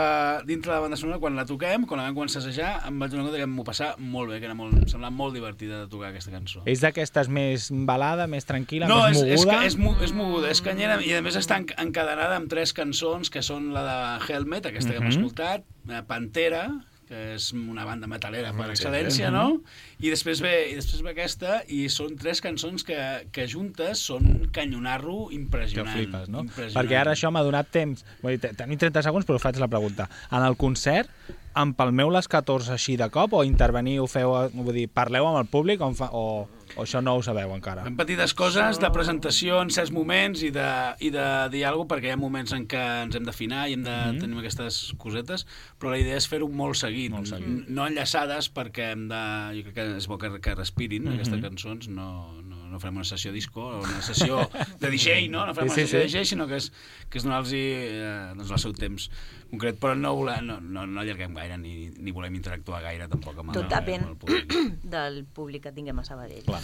dintre de la banda sonora, quan la toquem, quan la vam començar a assajar, em vaig donar compte que m'ho passava molt bé, que era molt, em semblava molt divertida de tocar aquesta cançó. És d'aquestes més balada, més tranquil·la, No, més és, és, moguda? que és, mo- és moguda, és canyera, i a més està en- encadenada amb tres cançons, que són la de Helmet, aquesta que hem Mhm. escoltat, eh, Pantera, que és una banda metalera per sí, excel·lència, no? I després ve, i després ve aquesta, i són tres cançons que, que juntes són canyonarro Que impressionant. flipes, no? Impressionant. Perquè ara això m'ha donat temps. Vull dir, te- tenim 30 segons, però faig la pregunta. En el concert, empalmeu les 14 així de cop o interveniu, feu, vull dir, parleu amb el públic o, fa, o, o això no ho sabeu encara? Fem petites coses de presentació en certs moments i de, i de dir alguna cosa, perquè hi ha moments en què ens hem d'afinar i hem de Mhm. tenir aquestes cosetes, però la idea és fer-ho molt seguit, molt seguit. no enllaçades perquè hem de... Jo crec que és bo que, que respirin Mhm. aquestes cançons, no, no, no farem una sessió disco o una sessió de DJ, no? No farem Sí, sí, una sessió sí. de DJ, sinó que és, que és donar-los eh, doncs el seu temps concret, però no, volem, no, no, no allarguem gaire ni, ni volem interactuar gaire tampoc amb, Tot depèn amb el públic. del públic que tinguem a Sabadell. Clar.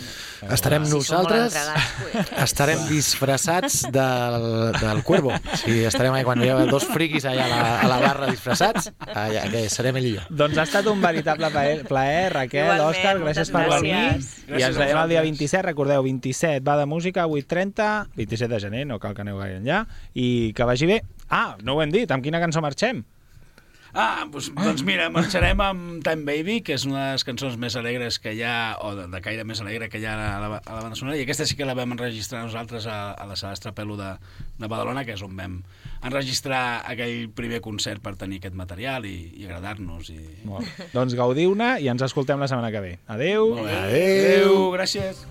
Estarem Si nosaltres, pues- estarem disfressats del, del Cuervo. Sí, estarem ahí, quan hi ha dos friquis allà a la, a la barra disfressats, allà, que serem ell i jo. Doncs ha estat un veritable plaer, plaer Raquel, Igualment, Òscar, gràcies per venir. gràcies. I ens veiem el dia vosaltres. 27, recordeu, 27 va de música, 8.30, 27 de gener, no cal que aneu gaire enllà, i que vagi bé. Ah, no ho hem dit, amb quina cançó marxem? Ah, doncs, doncs mira, marxarem amb Time Baby, que és una de les cançons més alegres que hi ha, o de, de caire més alegre que hi ha a la, a la banda sonora, i aquesta sí que la vam enregistrar nosaltres a, a la sala Estrapelo de, de Badalona, que és on vam enregistrar aquell primer concert per tenir aquest material i, i agradar-nos. I... Molt. Doncs gaudiu-ne i ens escoltem la setmana que ve. Adeu! Bé. Adéu, gràcies.